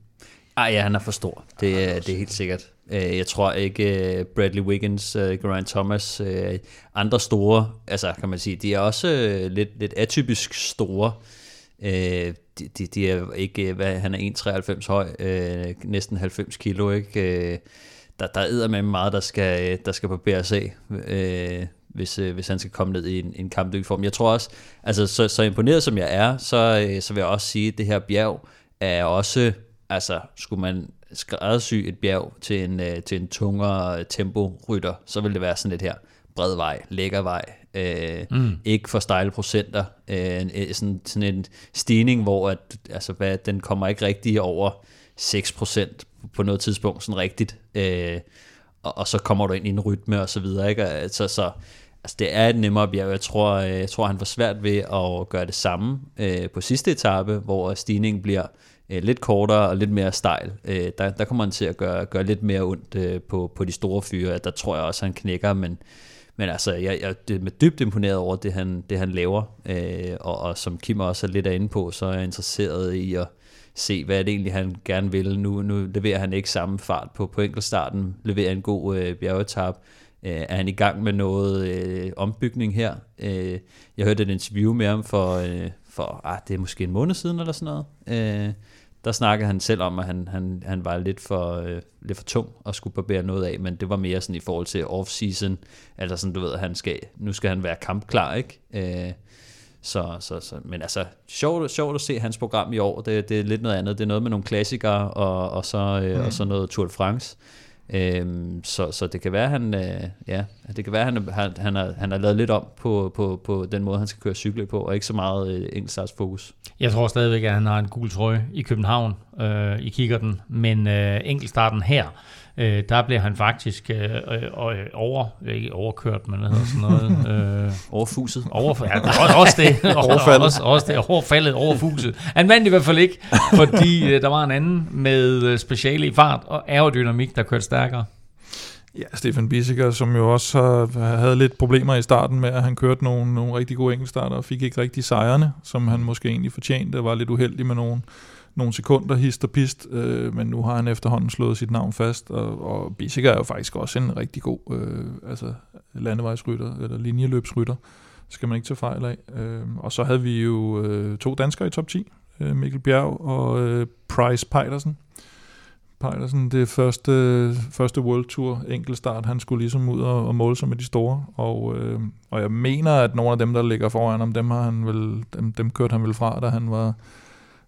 Ej, ja, han er for stor. Det, er- det er helt sikkert. Øh, Jeg tror ikke, øh, Bradley Wiggins, øh, Geraint Thomas, øh, andre store, altså kan man sige, de er også øh, lidt, lidt atypisk store. De, de, de er ikke, hvad, han er 1,93 høj, øh, næsten 90 kilo, ikke? Øh, Der, der er med meget, der skal, øh, der skal på BRC, øh, hvis, øh, hvis han skal komme ned i en, en kampdygtig form. Jeg tror også, altså så, så imponeret som jeg er, så, øh, så vil jeg også sige, at det her bjerg er også, altså skulle man skræddersy et bjerg til en, øh, til en tungere øh, temporytter, så vil det være sådan lidt her, bred vej, lækker vej, øh, mm. ikke for stejle procenter, øh, øh, sådan, sådan en stigning, hvor at, altså, hvad, den kommer ikke rigtig over 6% på noget tidspunkt, sådan rigtigt, øh, og, og så kommer du ind i en rytme og så videre, ikke? Og, Så, så altså, det er et nemmere bjerg. Jeg tror, øh, jeg tror, han får svært ved at gøre det samme øh, på sidste etape, hvor stigningen bliver øh, lidt kortere og lidt mere stejl. Øh, der, der kommer han til at gøre, gøre lidt mere ondt øh, på, på de store fyre. Der tror jeg også, han knækker, men, men altså, jeg, jeg er med dybt imponeret over det, han, det, han laver. Øh, og, og som Kim også er lidt inde på, så er jeg interesseret i at se, hvad det egentlig, han gerne vil. Nu, nu leverer han ikke samme fart på, på enkeltstarten, leverer en god øh, bjergetap. Øh, er han i gang med noget øh, ombygning her? Øh, jeg hørte et interview med ham for, øh, for ah, det er måske en måned siden eller sådan noget. Øh, der snakkede han selv om, at han, han, han var lidt for, øh, lidt for tung og skulle barbere noget af, men det var mere sådan i forhold til off-season, altså sådan, du ved, at han skal, nu skal han være kampklar, ikke? Øh, så, så, så, men altså, sjovt, sjovt at se hans program i år, det, det er lidt noget andet, det er noget med nogle klassikere, og, og, så, øh, mm. og så noget Tour de France. Øhm, så, så det kan være, han, øh, ja, det kan være, han, han, han, har, han har lavet lidt om på, på, på den måde, han skal køre cykle på, og ikke så meget øh, enkeltstartsfokus. Jeg tror stadigvæk, at han har en gul trøje i København øh, i den, men øh, enkeltstarten her, øh, der bliver han faktisk øh, øh, over, ikke overkørt, men hvad hedder sådan noget? Øh, overfuset. Over, ja, også, det. overfaldet. Også, også det, overfaldet, overfuset. Han vandt i hvert fald ikke, fordi øh, der var en anden med øh, speciale i fart og aerodynamik, der kørte stærkere. Ja, Stefan Bissiger, som jo også havde lidt problemer i starten med, at han kørte nogle, nogle rigtig gode enkeltstarter og fik ikke rigtig sejrene, som han måske egentlig fortjente, var lidt uheldig med nogle, nogle sekunder hist og pist, øh, men nu har han efterhånden slået sit navn fast, og, og Bissiger er jo faktisk også en rigtig god øh, altså landevejsrytter, eller linjeløbsrytter, skal man ikke tage fejl af. Øh, og så havde vi jo øh, to danskere i top 10, øh, Mikkel Bjerg og øh, Price Pejdersen. Pejdersen, det første, første World Tour enkeltstart, han skulle ligesom ud og, og måle sig med de store, og, øh, og jeg mener, at nogle af dem, der ligger foran ham, dem, har han vel, dem, dem kørte han vel fra, da han var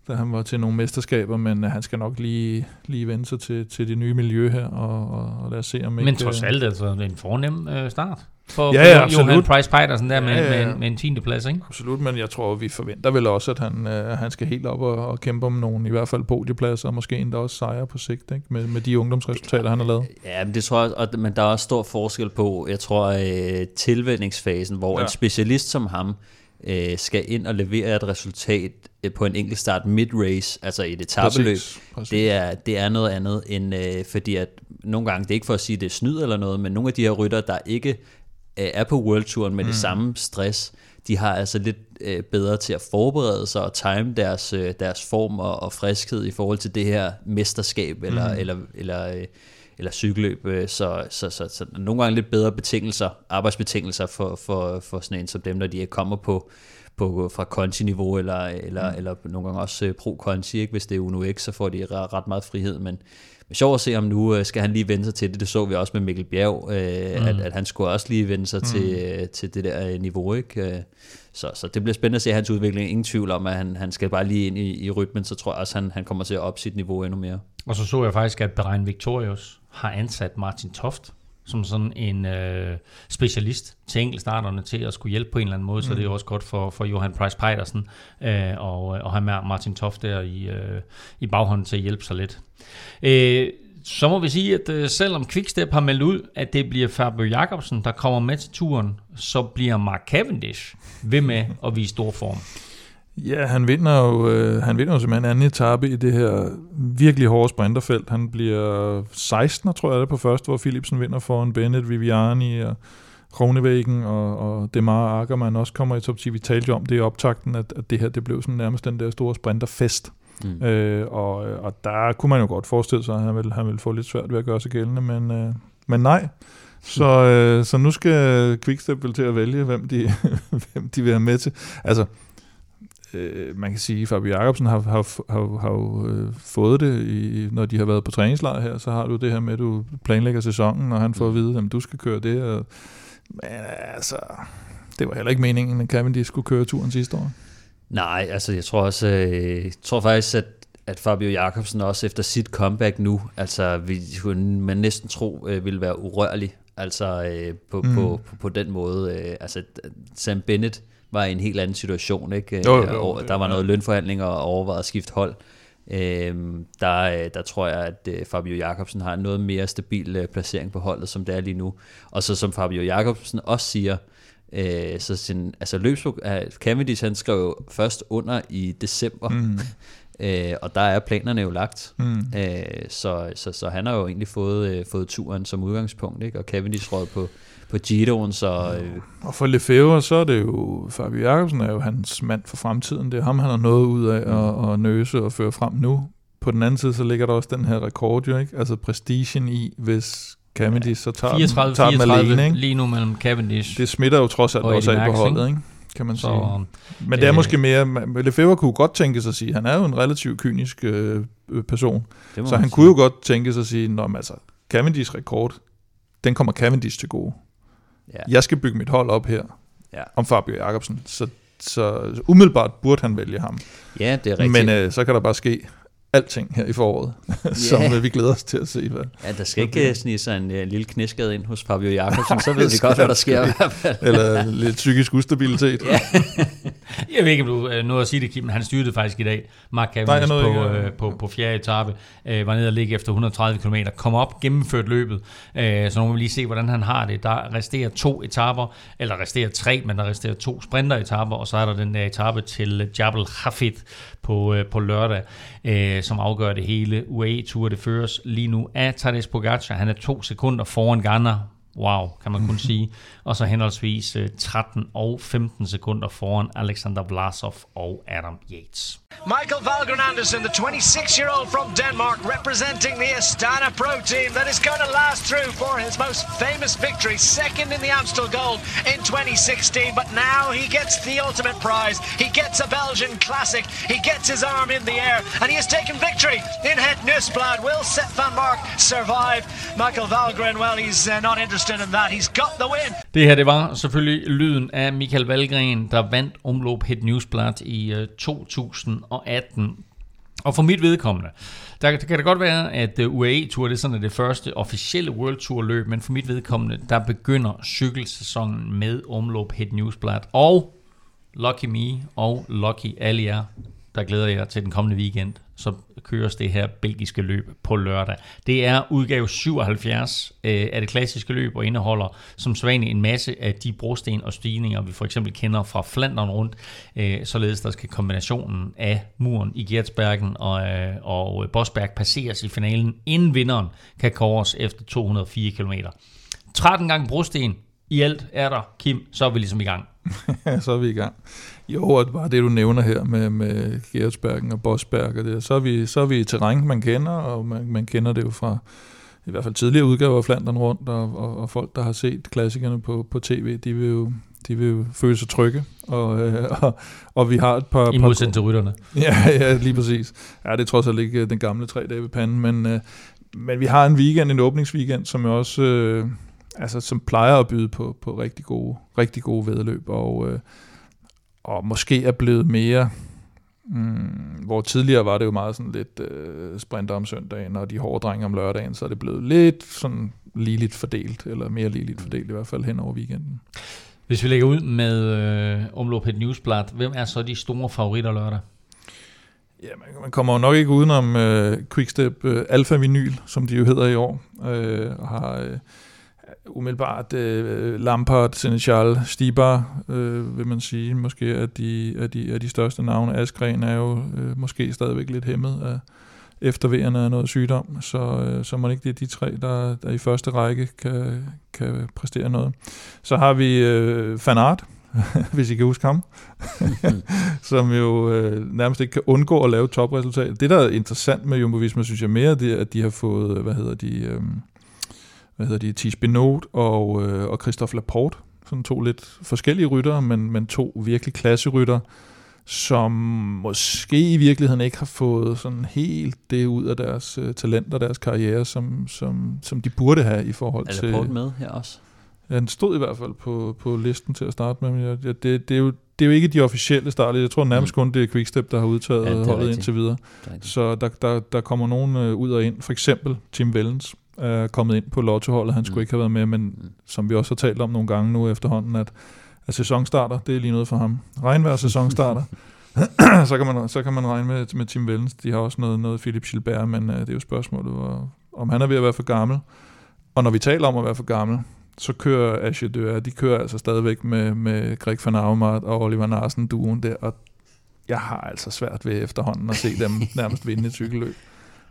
da han var til nogle mesterskaber, men han skal nok lige, lige vende sig til, til det nye miljø her, og, og, og lad os se om Men trods alt, altså, det er en fornem øh, start for, ja, ja, for Johan Price Pejdersen der med, ja, ja, med, en, med en tiende plads, ikke? Absolut, men jeg tror, vi forventer vel også, at han, øh, han skal helt op og, og kæmpe om nogle, i hvert fald podiepladser, og måske endda også sejre på sigt, ikke? Med, med de ungdomsresultater, han har lavet. Ja, men det tror jeg, og, men der er også stor forskel på, jeg tror, øh, tilvændingsfasen, hvor ja. en specialist som ham, øh, skal ind og levere et resultat øh, på en enkelt start mid-race, altså i et etabeløb, det er, det er noget andet, end øh, fordi at nogle gange, det er ikke for at sige, det er snyd eller noget, men nogle af de her rytter, der ikke øh, er på World Touren med mm. det samme stress, de har altså lidt øh, bedre til at forberede sig og time deres, øh, deres form og, og friskhed i forhold til det her mesterskab eller, mm. eller, eller, øh, eller cykelløb. Øh, så, så, så, så nogle gange lidt bedre betingelser, arbejdsbetingelser for, for, for sådan en som dem, når de kommer på, på fra Conti-niveau, eller, eller, mm. eller nogle gange også øh, pro-Conti, ikke? hvis det er Uno X, så får de ret meget frihed, men men sjovt at se, om nu øh, skal han lige vende sig til det. Det så vi også med Mikkel Bjerg, øh, mm. at, at han skulle også lige vende sig mm. til, til det der niveau. Ikke? Så, så det bliver spændende at se hans udvikling. Ingen tvivl om, at han, han skal bare lige ind i, i rytmen, så tror jeg også, at han, han kommer til at op sit niveau endnu mere. Og så så jeg faktisk, at Beregn Victorious har ansat Martin Toft som sådan en øh, specialist til enkeltstarterne til at skulle hjælpe på en eller anden måde, mm. så det er også godt for, for Johan Price Pejdersen øh, og, og have Martin Toft der i, øh, i baghånden til at hjælpe sig lidt. Øh, så må vi sige, at øh, selvom Quickstep har meldt ud, at det bliver Fabio Jacobsen, der kommer med til turen, så bliver Mark Cavendish ved med at vise stor form. Ja, han vinder jo, øh, han vinder jo simpelthen anden etape i det her virkelig hårde sprinterfelt. Han bliver 16, tror jeg det på første, hvor Philipsen vinder foran Bennett, Viviani og Kronevæggen og, og Demar Ackermann også kommer i top 10. Vi talte om det i optakten, at, at det her det blev sådan nærmest den der store sprinterfest. Mm. Øh, og, og der kunne man jo godt forestille sig, at han ville, han ville få lidt svært ved at gøre sig gældende, men, øh, men nej. Så, øh, så nu skal Quickstep vel til at vælge, hvem de, hvem de vil have med til. Altså, øh, man kan sige, at Fabio Jacobsen har, har, har, har øh, fået det, i, når de har været på træningslejr her, så har du det her med, at du planlægger sæsonen, og han får at vide, at du skal køre det. Og, men altså, det var heller ikke meningen, at Cavendish skulle køre turen sidste år. Nej, altså jeg tror også, øh, jeg tror faktisk, at at Fabio Jacobsen også efter sit comeback nu, altså vi, man næsten tro øh, ville være urørlig, altså øh, på, mm. på, på, på den måde. Øh, altså Sam Bennett var i en helt anden situation. Ikke? Jo, jo, jo, der var noget lønforhandlinger og overvejet at skifte hold. Øhm, der, der tror jeg, at øh, Fabio Jacobsen har en noget mere stabil øh, placering på holdet, som det er lige nu. Og så som Fabio Jacobsen også siger, øh, så sin, altså løbsbog, uh, Cavendish han skrev først under i december, mm. øh, og der er planerne jo lagt. Mm. Øh, så, så, så han har jo egentlig fået, øh, fået turen som udgangspunkt, ikke? og Cavendish råd på på Giroen, så... Øh. Og for Lefebvre, så er det jo, Fabio Jacobsen er jo hans mand for fremtiden. Det er ham, han har noget ud af mm. at, at nøse og føre frem nu. På den anden side, så ligger der også den her rekord jo, ikke? Altså prestigen i, hvis Cavendish så tager, 34, den, tager 34 den alene, ikke? lige nu mellem Cavendish Det smitter jo trods alt også af på holdet, ikke? kan man så, sige. Men det er øh, måske mere, Lefebvre kunne godt tænke sig at sige, han er jo en relativt kynisk øh, person, så han sige. kunne jo godt tænke sig at sige, Nå, altså, Cavendish rekord, den kommer Cavendish til gode. Ja. Jeg skal bygge mit hold op her ja. om Fabio Jacobsen. Så, så umiddelbart burde han vælge ham. Ja, det er rigtigt. Men øh, så kan der bare ske alting her i foråret, yeah. som øh, vi glæder os til at se. Hvad. Ja, der skal ikke snige sig en, en lille knæskade ind hos Fabio Jakobsen, så ved vi godt, hvad der sker i hvert fald. Eller lidt psykisk ustabilitet. ja. jeg ved ikke, om du øh, nåede at sige det, Kim, men han styrtede faktisk i dag. Mark Cavendish på, øh, på, på fjerde etape, øh, var nede og ligge efter 130 km, kom op, gennemført løbet, øh, så nu må vi lige se, hvordan han har det. Der resterer to etaper, eller resterer tre, men der resterer to sprinteretaper, og så er der den der etape til Jabal Hafid på, øh, på lørdag, øh, som afgør det hele. UAE Tour, det føres lige nu af Tadej Pogacar. Han er to sekunder foran Ghana Wow, kan man kun sige. Og så henholdsvis øh, 13 og 15 sekunder foran Alexander Vlasov og Adam Yates. Michael Valgren Andersen, the 26-year-old from Denmark, representing the Astana Pro team that is going to last through for his most famous victory, second in the Amstel Gold in 2016. But now he gets the ultimate prize. He gets a Belgian classic. He gets his arm in the air, and he has taken victory in Het Nussblad. Will Seth Van Mark survive? Michael Valgren, well, he's uh, not interested in that. He's got the win. Det her, det var selvfølgelig lyden af Michael Valgren, der vandt omlop Hit Newsblad i uh, 2018. Og for mit vedkommende, der, der kan det godt være, at øh, UAE Tour det er sådan det første officielle World Tour løb, men for mit vedkommende, der begynder cykelsæsonen med Omloop Het Newsblad. Og Lucky Me og Lucky alle jer, der glæder jeg til den kommende weekend så køres det her belgiske løb på lørdag. Det er udgave 77 øh, af det klassiske løb og indeholder som sædvanligt en masse af de brosten og stigninger, vi for eksempel kender fra Flandern rundt, øh, således der skal kombinationen af muren i Gertsbergen og, øh, og Bosberg passeres i finalen, inden vinderen kan kåres efter 204 km. 13 gange brosten i alt er der, Kim, så er vi ligesom i gang. så er vi i gang. Jo, og bare det, du nævner her med, med Gertsbergen og Bosberg, og det, så, er vi, så er vi i terræn, man kender, og man, man kender det jo fra i hvert fald tidligere udgaver af Flandern rundt, og, og, og folk, der har set klassikerne på, på tv, de vil jo de vil jo føle sig trygge, og, øh, og, og vi har et par... I modsætning til rytterne. Ja, ja, lige præcis. Ja, det er trods alt ikke øh, den gamle tre dage ved panden, men, øh, men vi har en weekend, en åbningsweekend, som jo også... Øh, altså, som plejer at byde på, på rigtig gode, rigtig gode vedløb, og, øh, og måske er blevet mere, mm, hvor tidligere var det jo meget sådan lidt øh, sprinter om søndagen, og de hårde drenge om lørdagen, så er det blevet lidt sådan ligeligt fordelt, eller mere ligeligt fordelt i hvert fald hen over weekenden. Hvis vi lægger ud med øh, omlop et newsblad, hvem er så de store favoritter lørdag? Ja, man, man kommer jo nok ikke udenom øh, Quickstep øh, Alpha Vinyl, som de jo hedder i år, øh, og har... Øh, umiddelbart øh, Lampard, Seneschal, Stibar, øh, vil man sige, måske er de, er de, er de største navne. Askren er jo øh, måske stadigvæk lidt hæmmet af efterværende af noget sygdom, så, øh, så må det ikke det er de tre, der, der i første række kan, kan præstere noget. Så har vi øh, Fanart, hvis I kan huske ham, som jo øh, nærmest ikke kan undgå at lave topresultat. Det, der er interessant med Jumbo Visma, synes jeg mere, det er, at de har fået, hvad hedder de... Øh, hvad hedder de, Tis Benot og, øh, og Christophe Laporte, sådan to lidt forskellige ryttere, men, men to virkelig klasserytter, som måske i virkeligheden ikke har fået sådan helt det ud af deres øh, talent og deres karriere, som, som, som de burde have i forhold til... Er Laporte med her også? Ja, den stod i hvert fald på, på listen til at starte med, men jeg, det, det, er jo, det er jo ikke de officielle starter. Jeg tror nærmest mm. kun, det er Quickstep, der har udtaget ja, holdet rigtigt. indtil videre. Så der, der, der kommer nogen øh, ud og ind. For eksempel Tim Vellens, er kommet ind på lottoholdet. Han skulle mm. ikke have været med, men mm. som vi også har talt om nogle gange nu efterhånden, at, at sæsonstarter, det er lige noget for ham. Regnvejr sæsonstarter. så, kan man, så kan man regne med, med Tim Vellens. De har også noget, noget Philip Gilbert, men uh, det er jo spørgsmålet, hvor, om han er ved at være for gammel. Og når vi taler om at være for gammel, så kører Asje Dør, de kører altså stadigvæk med, med Greg van Aumart og Oliver Narsen duen der, og jeg har altså svært ved efterhånden at se dem nærmest vinde et cykelløb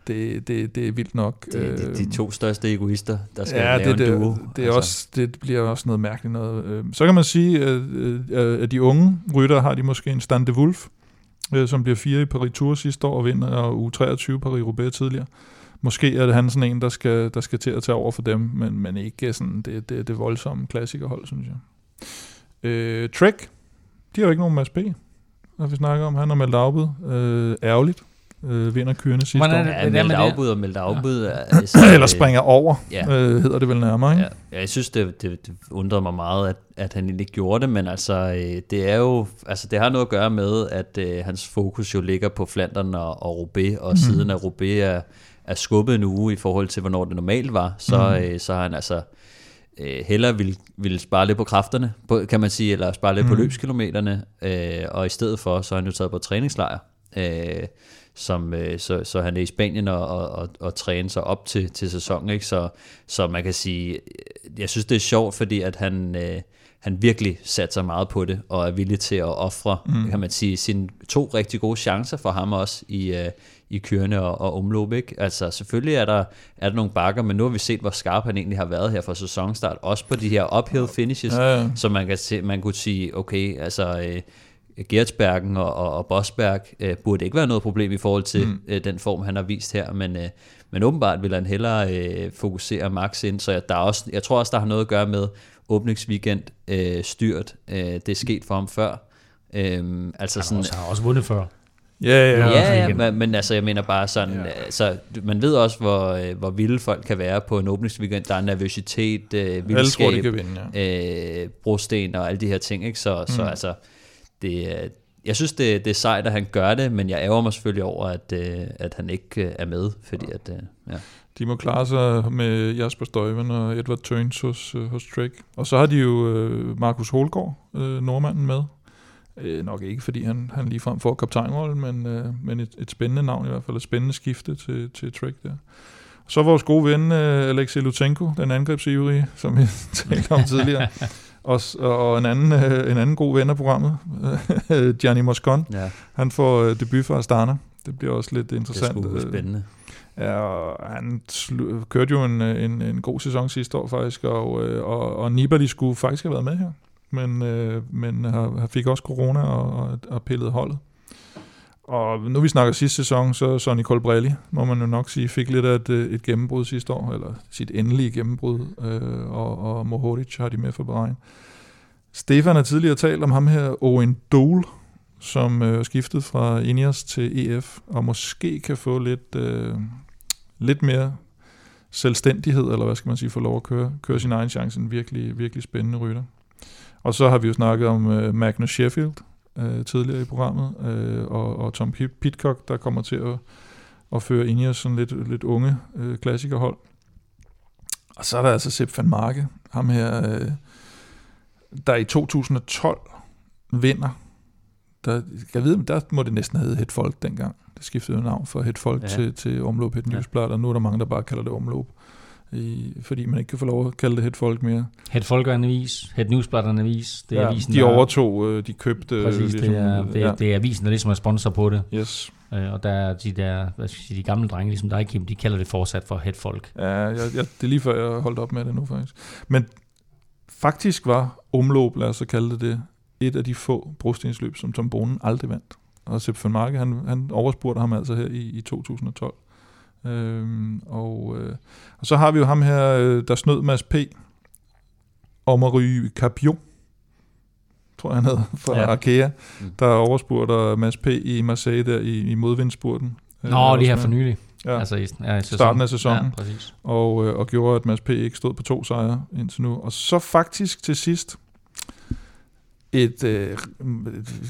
det, det, det er vildt nok. Det de, de to største egoister, der skal ja, lave det, en duo. Det, det, er altså. også, det bliver også noget mærkeligt noget. Øh, så kan man sige, at, de unge rytter har de måske en Stand de Wolf, øh, som bliver fire i Paris Tour sidste år og vinder og U23 Paris-Roubaix tidligere. Måske er det han sådan en, der skal, der skal til at tage over for dem, men, men ikke sådan det, det, det voldsomme klassikerhold, synes jeg. Øh, Trek, de har jo ikke nogen Mads B., når vi snakker om. Han har meldt afbud. Øh, ærgerligt øh, vinder kørende sidste Hvordan år. Ja, Hvad meldt med det? afbud og meldt afbud. Ja. Så, Eller springer over, Ja. øh, hedder det vel nærmere, ikke? Ja, ja, jeg synes, det, det, det undrede mig meget, at, at han ikke gjorde det, men altså, øh, det er jo, altså, det har noget at gøre med, at øh, hans fokus jo ligger på Flandern og, og Roubaix, og mm. siden at Roubaix er, er skubbet en uge i forhold til, hvornår det normalt var, så, mm. øh, så har han altså øh, hellere vil, vil spare lidt på kræfterne, på, kan man sige, eller spare lidt mm. på løbskilometerne, øh, og i stedet for, så har han jo taget på træningslejr, øh, som, øh, så, så han er i Spanien og, og, og, og træner sig op til, til sæsonen, ikke? Så, så man kan sige, øh, jeg synes det er sjovt, fordi at han, øh, han virkelig satser meget på det, og er villig til at ofre, mm. kan man sige, sine to rigtig gode chancer for ham også i, øh, i kørende og, og omløb, ikke? Altså selvfølgelig er der, er der nogle bakker, men nu har vi set, hvor skarp han egentlig har været her fra sæsonstart, også på de her uphill finishes, Ja, ja. så man kan se, man kunne sige, okay, altså øh, Gertsbergen og, og, og Bosberg øh, burde ikke være noget problem i forhold til mm. øh, den form, han har vist her, men, øh, men åbenbart vil han hellere øh, fokusere max ind, så jeg, der er også, jeg tror også, der har noget at gøre med åbningsweekend øh, styrt. Øh, det er sket for ham før. Øh, altså Han sådan, også, har også vundet før. Ja, ja, ja. Ja, men, men altså, jeg mener bare sådan, ja. altså, man ved også, hvor, øh, hvor vilde folk kan være på en åbningsweekend. Der er nervøsitet, øh, tror, vildskab, kan vinde, ja. øh, brosten og alle de her ting, ikke? Så, mm. så altså, det, øh, jeg synes, det, det er sejt, at han gør det, men jeg ærger mig selvfølgelig over, at, øh, at han ikke øh, er med, fordi at, ja. De må klare sig med Jasper Støjven og Edward Tøns hos, hos Trek. Og så har de jo øh, Markus Holgaard, øh, nordmanden, med. Øh, nok ikke, fordi han, han ligefrem får kaptajnrollen, men, øh, men et, et spændende navn i hvert fald, et spændende skifte til, til Trek der. Så vores gode ven, øh, Alexei Lutenko, den angrebsivrige, som vi talte om tidligere. Og, og en, anden, øh, en anden god ven af programmet, øh, Gianni Moscon, ja, han får øh, debut for Astana. Det bliver også lidt det er interessant. sgu øh, spændende. Ja, og han slu- kørte jo en, en, en god sæson sidste år faktisk, og, øh, og, og Nibali skulle faktisk have været med her, men, øh, men har, fik også corona og, og, og pillet holdet. Og nu vi snakker sidste sæson, så Sonny Colbrelli, må man jo nok sige, fik lidt af et, øh, et gennembrud sidste år, eller sit endelige gennembrud, øh, og, og Mohoric har de med for beregn. Stefan har tidligere talt om ham her, Owen Dole, som øh, skiftede fra Ineos til EF, og måske kan få lidt, øh, lidt mere selvstændighed, eller hvad skal man sige, få lov at køre, køre sin egen chance. En virkelig, virkelig spændende rytter. Og så har vi jo snakket om øh, Magnus Sheffield øh, tidligere i programmet, øh, og, og Tom Pit- Pitcock, der kommer til at, at føre Ineos sådan lidt, lidt unge øh, klassikerhold. Og så er der altså Sepp van Marke, ham her, øh, der i 2012 vinder. Der, jeg ved, der må det næsten have heddet Het Folk dengang. Det skiftede navn fra Het Folk Ja. ja. til, til Omløb Het Ja. Newsblad, og nu er der mange, der bare kalder det Omløb. I, fordi man ikke kan få lov at kalde det Het Folk mere. Het Folk er en avis. Het Newsblad er en avis. Det er avisen, de overtog, øh, de købte... Præcis, det, er, det, er, ja. det er avisen, der ligesom er sponsor på det. Yes. Øh, Og der er de der, hvad skal jeg sige, de gamle drenge, ligesom dig, Kim, de kalder det fortsat for Het Folk. Ja, jeg, jeg, det er lige før, jeg holdt op med det nu faktisk. Men faktisk var Omløb, lad os så kalde det det, et af de få brostensløb, som Tom Bonen aldrig vandt. Og Sepp van Marke, han, han overspurgte ham altså her i, i 2012. Øhm, og, øh, og så har vi jo ham her, øh, der snød Mads P. Omary Capion, tror jeg han hed, fra Ja. Arkea, Mm. der overspurgte Mads P. i Marseille der i, i modvindspurten. Nå, Øh, lige her for nylig. Ja. Altså i, ja, i sæsonen. Starten af sæsonen. Ja, præcis. og, øh, og gjorde, at Mads P. ikke stod på to sejre indtil nu. Og så faktisk til sidst, et, øh,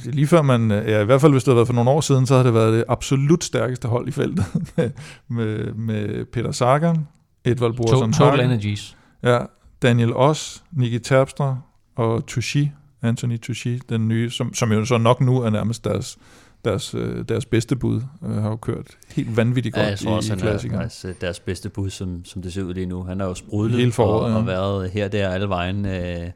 lige før man, øh, ja, i hvert fald hvis det havde været for nogle år siden, så havde det været det absolut stærkeste hold i feltet, med, med, med Peter Sagan, Edvald To, Boasson total Energies. ja, Daniel Oss, Niki Terpstra og Tuchy, Anthony Tuchy, den nye, som, som jo så nok nu er nærmest deres, deres, øh, deres bedste bud, øh, har jo kørt helt vanvittigt Ja, godt jeg tror også, i, i er klassikeren. øh, deres bedste bud, som, som det ser ud lige nu. Han er jo sprudlet Hele foråret, og, ja. og været her, der, alle vejen. Øh,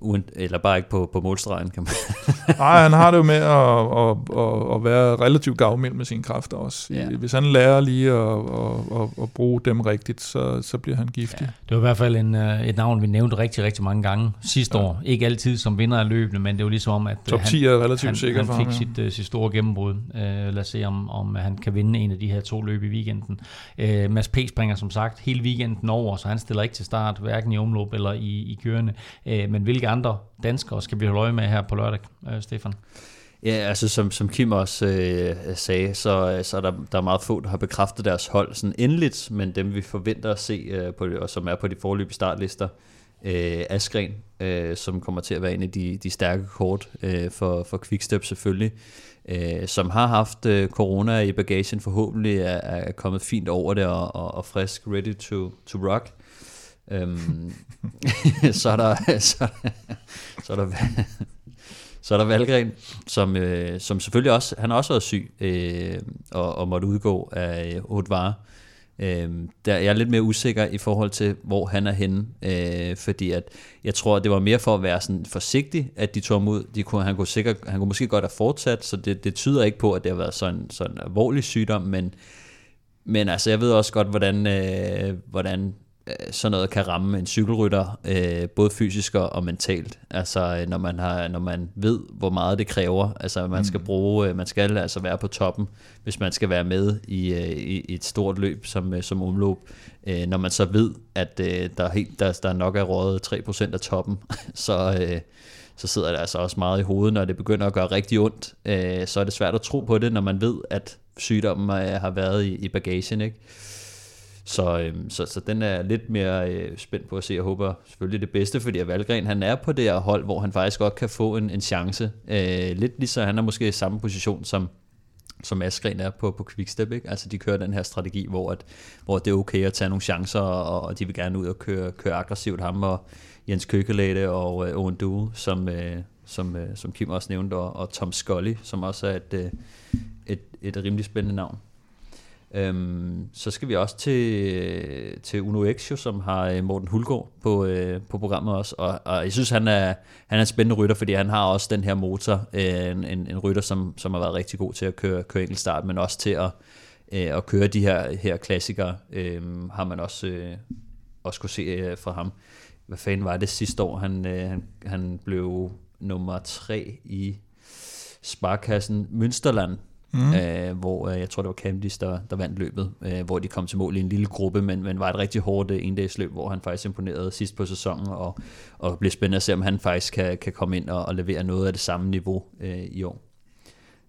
uden, eller bare ikke på, på målstregen, kan man Nej, han har det jo med at, at, at, at være relativt gavmild med sine kræfter også. Ja. Hvis han lærer lige at, at, at, at bruge dem rigtigt, så, så bliver han giftig. Ja, det var i hvert fald en, øh, et navn, vi nævnte rigtig, rigtig mange gange sidste Ja. år. Ikke altid som vinder af løbene, men det var ligesom om, at øh, Top 10 er relativt han, sikker han for fik ham. ja. sit, uh, sit store gennembrud. Uh, lad os se, om, om han kan vinde en af de her to løb i weekenden. Uh, Mads P. springer som sagt hele weekenden over, så han stiller ikke til start, hverken i omløb eller i, i kørende. Uh, men hvilke andre danskere skal vi holde øje med her på lørdag, øh, Stefan? Ja, altså som, som Kim også øh, sagde, så, øh, så er der, der er meget få, der har bekræftet deres hold sådan endeligt, men dem vi forventer at se, øh, på, og som er på de forløbige startlister, øh, Askren, øh, som kommer til at være en af de, de stærke kort øh, for, for Quickstep selvfølgelig, øh, som har haft øh, corona i bagagen, forhåbentlig er, er kommet fint over det og, og, og frisk, ready to, to rock. Øhm, så er der, så, så er der, så er der Valgren, som, øh, som selvfølgelig også, han har også været syg øh, og, og måtte udgå af Haute Øh, øhm, der jeg er lidt mere usikker i forhold til, hvor han er henne, øh, fordi at jeg tror, det var mere for at være sådan forsigtig, at de tog ham ud. De kunne, han, kunne sikkert, han kunne måske godt have fortsat, så det, det tyder ikke på, at det har været sådan, sådan en alvorlig sygdom, men, men altså, jeg ved også godt, hvordan, øh, hvordan sådan noget kan ramme en cykelrytter, øh, både fysisk og mentalt. Altså øh, når man, har, når man ved, hvor meget det kræver. Altså man skal mm. bruge, man skal altså være på toppen, hvis man skal være med i, i, i et stort løb som, som omløb. Når man så ved, at der, helt, der, der nok er rådet 3% af toppen, så, så sidder det altså også meget i hovedet, når det begynder at gøre rigtig ondt. Så er det svært at tro på det, når man ved, at sygdommen har været i, i bagagen. Ikke? Så, øhm, så, så den er lidt mere øh, spændt på at se. Jeg håber selvfølgelig det bedste, fordi Valgren han er på det her hold, hvor han faktisk godt kan få en, en chance. Øh, lidt ligesom han er måske i samme position som som Askren er på, på Quickstep. Ikke? Altså de kører den her strategi, hvor, at, hvor det er okay at tage nogle chancer, og, og de vil gerne ud og køre, køre aggressivt. Ham og Jens Køkkelade og øh, Owen Due, som, øh, som, øh, som Kim også nævnte, og, og Tom Scully, som også er et, øh, et, et rimelig spændende navn. Øhm, så skal vi også til, til Uno Exio, som har øh, Morten Hulgaard på, øh, på programmet også, og, og jeg synes, han er, han er en spændende rytter, fordi han har også den her motor, øh, en, en rytter, som, som har været rigtig god til at køre, køre enkeltstart, men også til at, øh, at køre de her, her klassikere, øh, har man også, øh, også kunne se øh, fra ham. Hvad fanden var det sidste år? Han, øh, han, han blev nummer tre i Sparkassen Münsterland, mm. øh, hvor øh, jeg tror, det var Cavendish, der, der vandt løbet, øh, hvor de kom til mål i en lille gruppe, men, men var et rigtig hårdt øh, endagsløb, hvor han faktisk imponerede sidst på sæsonen, og, og blev spændende at se, om han faktisk kan, kan komme ind og, og levere noget af det samme niveau øh, i år.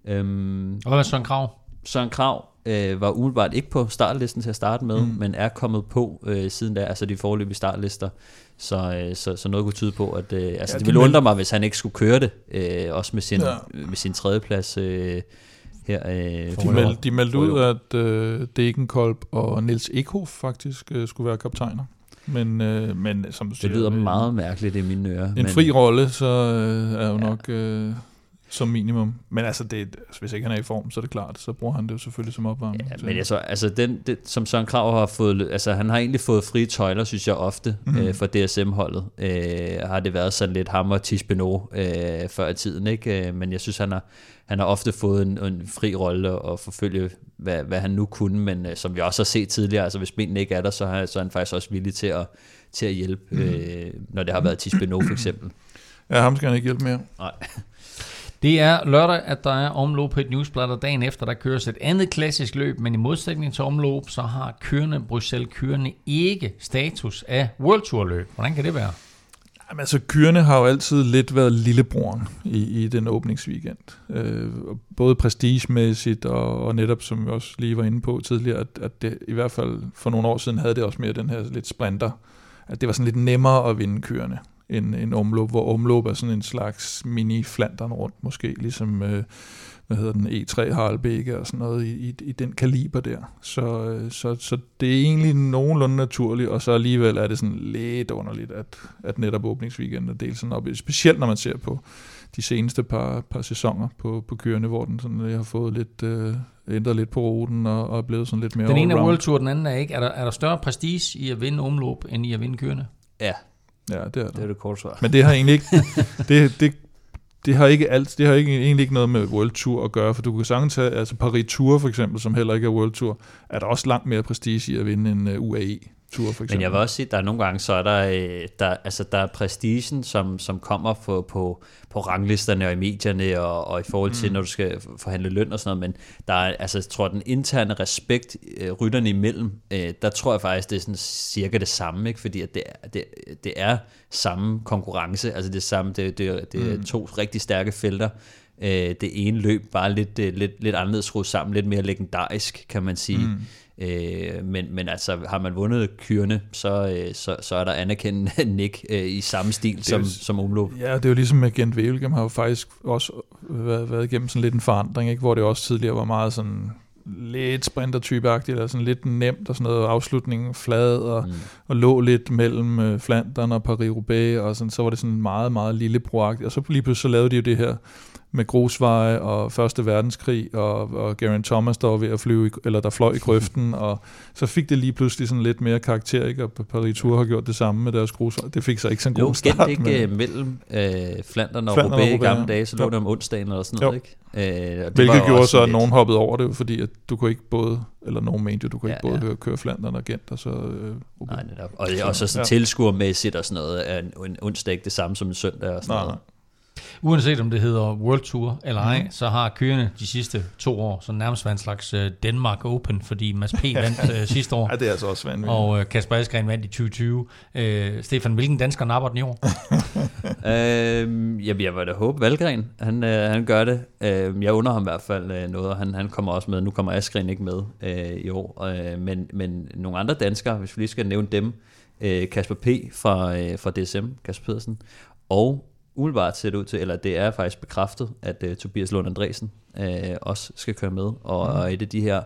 Øhm, og hvad med Søren Krav? Søren Krav øh, var umiddelbart ikke på startlisten til at starte med, mm. men er kommet på øh, siden da, altså de forløbige startlister. Så, øh, så, så noget kunne tyde på, at øh, altså, ja, det ville undre mig, hvis han ikke skulle køre det, øh, også med sin, ja. med sin tredjeplads øh, her. Øh, de, meld, de meldte ud, at øh, Degenkolb og Nils Ekhoff faktisk øh, skulle være kaptajner. Men, øh, men som du siger... Det lyder øh, meget mærkeligt i mine ører. En men... fri rolle, så øh, er jo ja. nok... Øh, som minimum. Men altså, det, altså, hvis ikke han er i form, så er det klart, så bruger han det jo selvfølgelig som opvarmning. Ja, men altså, altså den, det, som Søren Krav har fået, altså han har egentlig fået frie tøjler, synes jeg ofte, mm-hmm. øh, for DSM-holdet. Øh, har det været sådan lidt ham og Tisbeno øh, før i tiden, ikke? Øh, men jeg synes, han har, han har ofte fået en, en fri rolle og forfølge, hvad, hvad han nu kunne, men øh, som vi også har set tidligere, altså hvis benene ikke er der, så, har, så er han faktisk også villig til at, til at hjælpe, mm. øh, når det har været Tisbeno for eksempel. Ja, ham skal han ikke hjælpe mere. Nej. Det er lørdag, at der er omløb på et newsblad, og dagen efter, der køres et andet klassisk løb, men i modsætning til omløb, så har kørende Bruxelles kørende ikke status af World Tour løb. Hvordan kan det være? Jamen, altså, kyrene har jo altid lidt været lillebroren i, i den åbningsweekend. Øh, både prestigemæssigt og, og netop, som vi også lige var inde på tidligere, at, at det i hvert fald for nogle år siden havde det også mere den her lidt sprinter. At det var sådan lidt nemmere at vinde kyrene end en omløb, hvor omløb er sådan en slags mini-flanderen rundt, måske ligesom, øh, hvad hedder den, E3 Harlbække og sådan noget i, i, i den kaliber der. Så, øh, så, så det er egentlig nogenlunde naturligt, og så alligevel er det sådan lidt underligt, at, at netop åbningsweekenden er delt sådan op, specielt når man ser på de seneste par, par sæsoner på, på kørende, hvor den sådan, har fået lidt, øh, ændret lidt på ruten og, og er blevet sådan lidt mere Den ene er World Tour, den anden er ikke. Er der, er der større prestige i at vinde omløb, end i at vinde kørende? Ja, Ja, det er det. Det er det korte svar. Men det har egentlig ikke, det, det, det har ikke alt, det har ikke, egentlig ikke noget med World Tour at gøre, for du kan sagtens tage, altså Paris Tour for eksempel, som heller ikke er World Tour, er der også langt mere prestige i at vinde en øh, UAE Tour for eksempel. Men jeg vil også sige, at der er nogle gange, så er der, øh, der, altså der er prestigen, som, som kommer på, på, på ranglisterne og i medierne, og, og i forhold til, mm. når du skal forhandle løn og sådan noget, men der er, altså, jeg tror, den interne respekt øh, rytterne imellem, øh, der tror jeg faktisk, det er sådan cirka det samme, ikke? fordi at det, er, det, det er samme konkurrence, altså det samme, det, det, det er mm. to rigtig stærke felter, øh, det ene løb bare lidt, øh, lidt, lidt anderledes skruet sammen, lidt mere legendarisk, kan man sige. Mm. Øh, men, men altså, har man vundet kyrene, så, øh, så, så er der anerkendende Nick øh, i samme stil som, jo- som Omlop. Ja, det er jo ligesom med Gent Wevelgem har jo faktisk også været, været igennem sådan lidt en forandring, ikke? hvor det også tidligere var meget sådan lidt sprinter-type-agtigt, eller sådan lidt nemt og sådan noget, afslutningen flad, og, mm. og lå lidt mellem øh, Flandern og Paris-Roubaix, og sådan, så var det sådan meget, meget lille proagtigt, og så lige pludselig så lavede de jo det her med grusveje og Første Verdenskrig, og, og Geraint Thomas, der var ved at flyve, i, eller der fløj i grøften, og så fik det lige pludselig sådan lidt mere karakter, ikke? og Paris Tour har gjort det samme med deres grusveje. Det fik så ikke sådan en Jo, god start. Gent ikke men- øh, mellem øh, Flandern og Roubaix i gamle dage, så lå Jo. det om onsdagen eller sådan noget, ikke? Øh, det var Hvilket jo gjorde så, at lidt- nogen hoppede over det, fordi at du kunne ikke både, eller nogen mente jo, du kunne Ja, ikke både ja. høre køre Flandern og Gent, og så... Øh, Nej, netop. Og, og så sådan Ja. tilskuermæssigt og sådan noget, er en, en onsdag ikke det samme som en søndag og sådan nej, noget. nej. Uanset om det hedder World Tour eller ej, Mhm. så har kørende de sidste to år så nærmest været en slags uh, Denmark Open, fordi Mads P. vandt uh, sidste år. Ja, det er altså også vanvittigt. Og uh, Kasper Askren vandt i 2020. Uh, Stefan, hvilken dansker napper den i år? Øh, jamen, jeg vil da håbe, Valgren, han, øh, han gør det. Øh, jeg under ham i hvert fald øh, noget, og han, han kommer også med. Nu kommer Askren ikke med øh, i år. Øh, men, men nogle andre danskere, hvis vi lige skal nævne dem, øh, Kasper P. fra, øh, fra DSM, Kasper Pedersen, og umiddelbart ser det ud til, eller det er faktisk bekræftet, at øh, Tobias Lund Andresen øh, også skal køre med, og, mm. og et af de her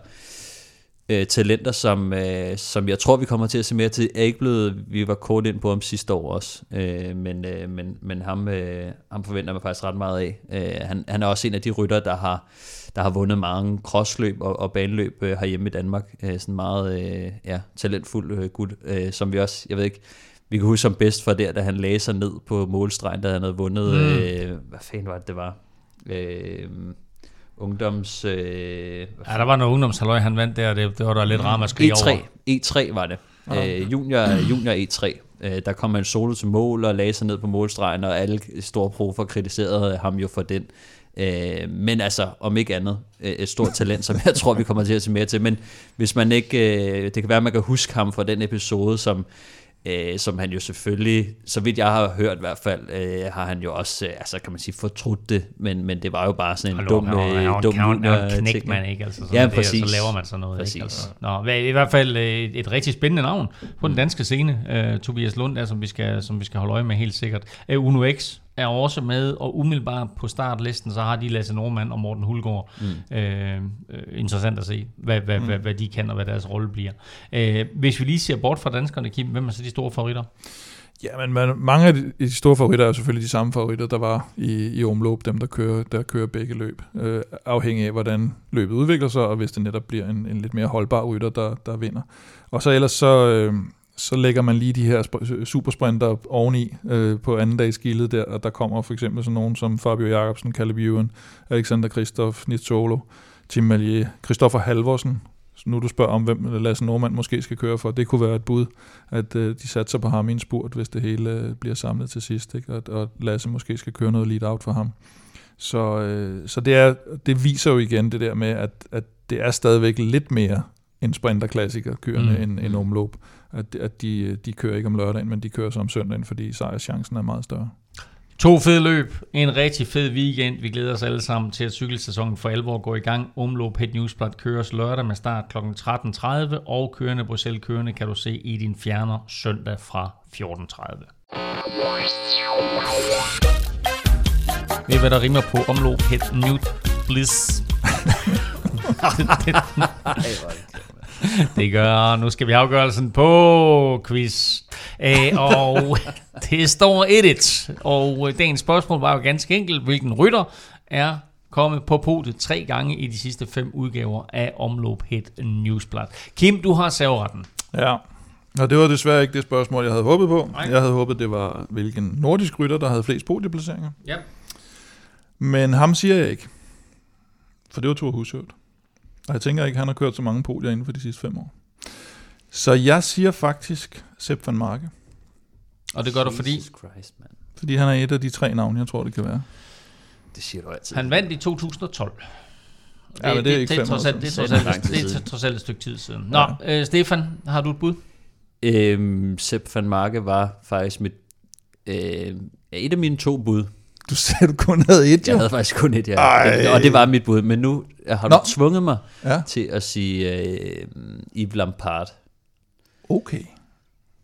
øh, talenter, som, øh, som jeg tror, vi kommer til at se mere til, er ikke blevet, vi var kort ind på ham sidste år også, øh, men, øh, men, men ham, øh, ham forventer man faktisk ret meget af. Øh, han, han er også en af de rytter, der har, der har vundet mange crossløb og, og baneløb øh, herhjemme i Danmark. Øh, sådan meget øh, ja, talentfuld øh, gut, øh, som vi også, jeg ved ikke, vi kan huske som bedst fra der, da han lagde sig ned på målstregen, da han havde vundet, mm. øh, hvad fanden var det, det var? Øh, ungdoms... Øh, Ja, der var noget ungdomshalløj, han vandt der, det, det var der lidt ramaskrig E3, over. E3 var det. Øh, junior, junior E3. Øh, der kom han solo til mål og lagde sig ned på målstregen, og alle store profer kritiserede ham jo for den. Øh, men altså, om ikke andet, øh, et stort talent, som jeg tror, vi kommer til at se mere til. Men hvis man ikke, øh, det kan være, at man kan huske ham fra den episode, som øh, som han jo selvfølgelig, så vidt jeg har hørt i hvert fald, øh, har han jo også, øh, altså kan man sige, fortrudt det, men, men det var jo bare sådan en Hallo, dum, han var- han øh, var dum han var knægt, man, ikke? Altså, sådan ja, præcis. Så laver man sådan noget. Præcis. Ikke? Altså, nå, i hvert fald øh, et, et rigtig spændende navn på den danske scene. Uh, Tobias Lund, der, som, vi skal, som vi skal holde øje med helt sikkert. Uh, Uno X er også med, og umiddelbart på startlisten, så har de Lasse Normand og Morten Hulgaard. Mm. Uh, uh, interessant at se, hvad, hvad, mm. hvad, hvad de kan, og hvad deres rolle bliver. Uh, hvis vi lige ser bort fra danskerne, Kim, hvem er så de store favoritter? Ja, men man, mange af de, store favoritter er selvfølgelig de samme favoritter, der var i, i omløb, dem der kører, der kører begge løb, øh, afhængig af hvordan løbet udvikler sig, og hvis det netop bliver en, en lidt mere holdbar rytter, der, der vinder. Og så ellers så, øh, så lægger man lige de her øh, supersprinter oveni øh, på anden dags gildet der, og der kommer for eksempel sådan nogen som Fabio Jacobsen, Caleb Ewan, Alexander Kristoff, Nizzolo, Tim Malier, Christoffer Halvorsen, så nu du spørger om, hvem Lasse Normand måske skal køre for, det kunne være et bud, at øh, de satser på ham i en spurt, hvis det hele øh, bliver samlet til sidst, ikke? Og, og Lasse måske skal køre noget lead-out for ham. Så, øh, så det, er, det viser jo igen det der med, at, at det er stadigvæk lidt mere en sprinterklassiker kørende Mm. mm. end en omløb. At, at de, de kører ikke om lørdagen, men de kører så om søndagen, fordi sejrschancen er meget større. To fede løb, en rigtig fed weekend. Vi glæder os alle sammen til, at cykelsæsonen for alvor går i gang. Omlop Pet Newsblad køres lørdag med start kl. 13.30, og kørende Bruxelles kørende kan du se i din fjerner søndag fra 14.30. Ved hvad der rimer på Omlop Pet New Bliss? Det gør, nu skal vi afgørelsen på quiz. Æ, og det står 1-1. Og øh, dagens spørgsmål var jo ganske enkelt, hvilken rytter er kommet på podiet tre gange i de sidste fem udgaver af Omlop Hit Newsblad. Kim, du har serveretten. Ja, og det var desværre ikke det spørgsmål, jeg havde håbet på. Nej. Jeg havde håbet, det var, hvilken nordisk rytter, der havde flest podieplaceringer. Ja. Men ham siger jeg ikke. For det var Thor Hushovd. Og jeg tænker ikke, han har kørt så mange podier inden for de sidste fem år. Så jeg siger faktisk Sepp van Marke. Og det gør du, fordi Jesus Christ, man. Fordi han er et af de tre navne, jeg tror, det kan være. Det siger du altid. han vandt i 2012. Ja, men det er ikke det, fem år trods alt- det er trods Det er alt- det er trods alt et stykke tid siden. Nå, øh, Stefan, har du et bud? Øhm, Sepp van Marke var faktisk mit, øh, ja, et af mine to bud. Du sagde, du kun havde et, Jeg jo. havde faktisk kun et, ja. Ej. Og det var mit bud. Men nu har du Nå. tvunget mig Ja. til at sige øh, Yves Lampard. Okay.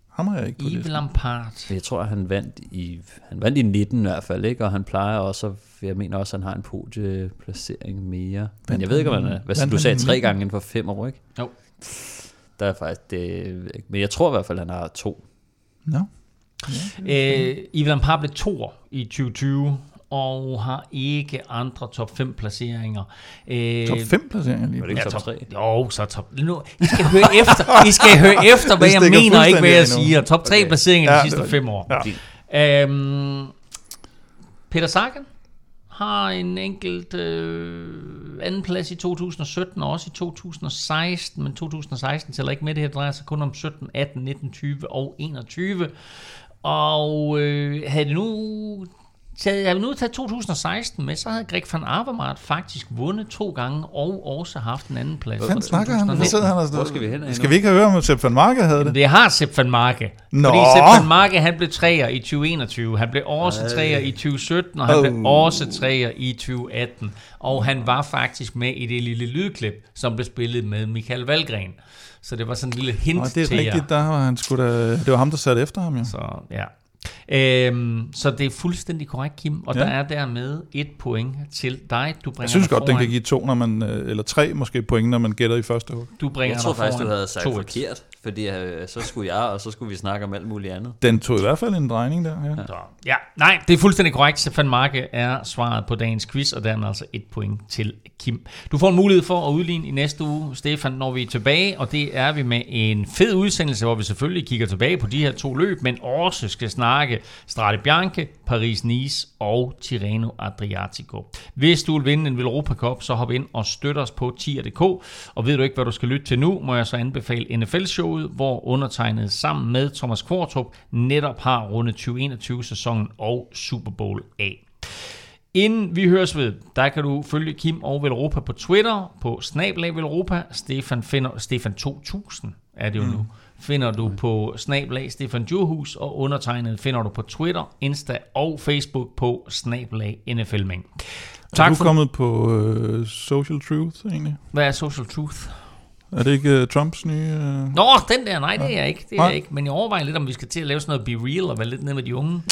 Ham har jeg ikke på Yves listen. Lampard. Jeg tror, han vandt i, han vandt i 19 i hvert fald, ikke? Og han plejer også, at, jeg mener også, at han har en podieplacering mere. Men Vandt jeg ved ikke, om han- er. Hvad, vandt du sagde tre 19? gange inden for fem år, ikke? Jo. Der er faktisk det, men jeg tror i hvert fald, han har to. Nå. Øh, Yves Lampard blev toer i 2020, og har ikke andre top 5 placeringer. Øh, Top 5 placeringer lige. Var det ikke Ja, top top, 3? jo, så top. Nu, I skal høre efter, I skal høre efter hvad jeg mener, ikke hvad jeg fuldstændig af nu. siger. Top 3 Okay. placeringer Ja, de sidste det- 5 år. Ja. Øhm, Peter Sagan har en enkelt øh, anden plads i 2017 og også i 2016, men 2016 tæller ikke med, det her drejer sig kun om 17, 18, 19, 20 og 21. Og øh, havde det nu taget, havde vi nu taget 2016 med, så havde Greg van Avermaet faktisk vundet to gange og også haft en anden plads. Hvad snakker han? Hvad sidder han og Hvor skal vi hen Skal vi ikke have hørt om, at Sepp van Marke havde det? Det har Sepp van Marke. Nå. Fordi Sepp van Marke, han blev træer i 2021. Han blev også træer i 2017, og han blev Oh. også træer i 2018. Og han var faktisk med i det lille lydklip, som blev spillet med Michael Valgren. Så det var sådan en lille hint Nå, det er til jer. rigtigt, der var han skulle da, det var ham, der satte efter ham, jo. Så ja. Øhm, så det er fuldstændig korrekt, Kim. Og Ja. ja. der er dermed et point til dig. Du bringer Jeg synes godt, den foran. kan give to, når man, øh, eller tre måske point, når man gætter i første hug. Du bringer Jeg tror faktisk, du havde sagt 2-1. forkert, fordi øh, så skulle jeg, og så skulle vi snakke om alt muligt andet. Den tog i hvert fald en drejning der, ja. Så, ja, nej, det er fuldstændig korrekt. Stefan Marke er svaret på dagens quiz, og dermed altså et point til Kim. Du får en mulighed for at udligne i næste uge, Stefan, når vi er tilbage, og det er vi med en fed udsendelse, hvor vi selvfølgelig kigger tilbage på de her to løb, men også skal snakke Strade Bianche, Paris-Nice og Tirreno Adriatico. Hvis du vil vinde en Velropa Cup, så hop ind og støt os på tier.dk, og ved du ikke, hvad du skal lytte til nu, må jeg så anbefale NFL-showet, hvor undertegnet sammen med Thomas Kvartrup netop har rundet 2021-sæsonen og Super Bowl af. Inden vi høres ved, der kan du følge Kim og Velropa på Twitter, på Snablag Velropa, Stefan, finder, Stefan 2000 er det jo mm. nu, finder du på Snablag Stefan Djurhus, og undertegnet finder du på Twitter, Insta og Facebook på Snablag NFLmæng. Er Tak du for... kommet på øh, Social Truth, egentlig? Hvad er Social Truth? Er det ikke øh, Trumps nye... Øh... Nå, den der, nej, det er jeg ikke. Det er jeg ikke. Men jeg overvejer lidt, om vi skal til at lave sådan noget Be Real og være lidt nede med de unge.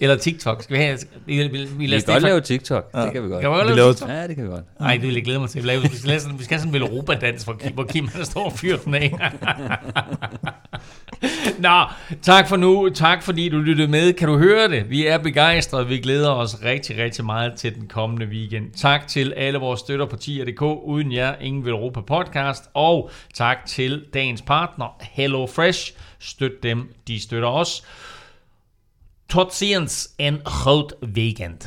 Eller TikTok. Skal vi have... Vi, vi, vi, Vi kan godt lave TikTok, det kan vi godt. Kan vi godt Vi lave laver- TikTok? Ja, det kan vi godt. Nej, det vil jeg glæde mig til. Vi, laver, vi, skal, lave sådan, vi skal have sådan en Europa-dans, hvor Kim, hvor Kim han står og fyrer den af. Nå, tak for nu. Tak fordi du lyttede med. Kan du høre det? Vi er begejstrede. Vi glæder os rigtig, rigtig meget til den kommende weekend. Tak til alle vores støtter på tier.dk. Uden jer, ingen vil Europa podcast. Og tak til dagens partner, Hello Fresh. Støt dem, de støtter os. Tot ziens en groot weekend.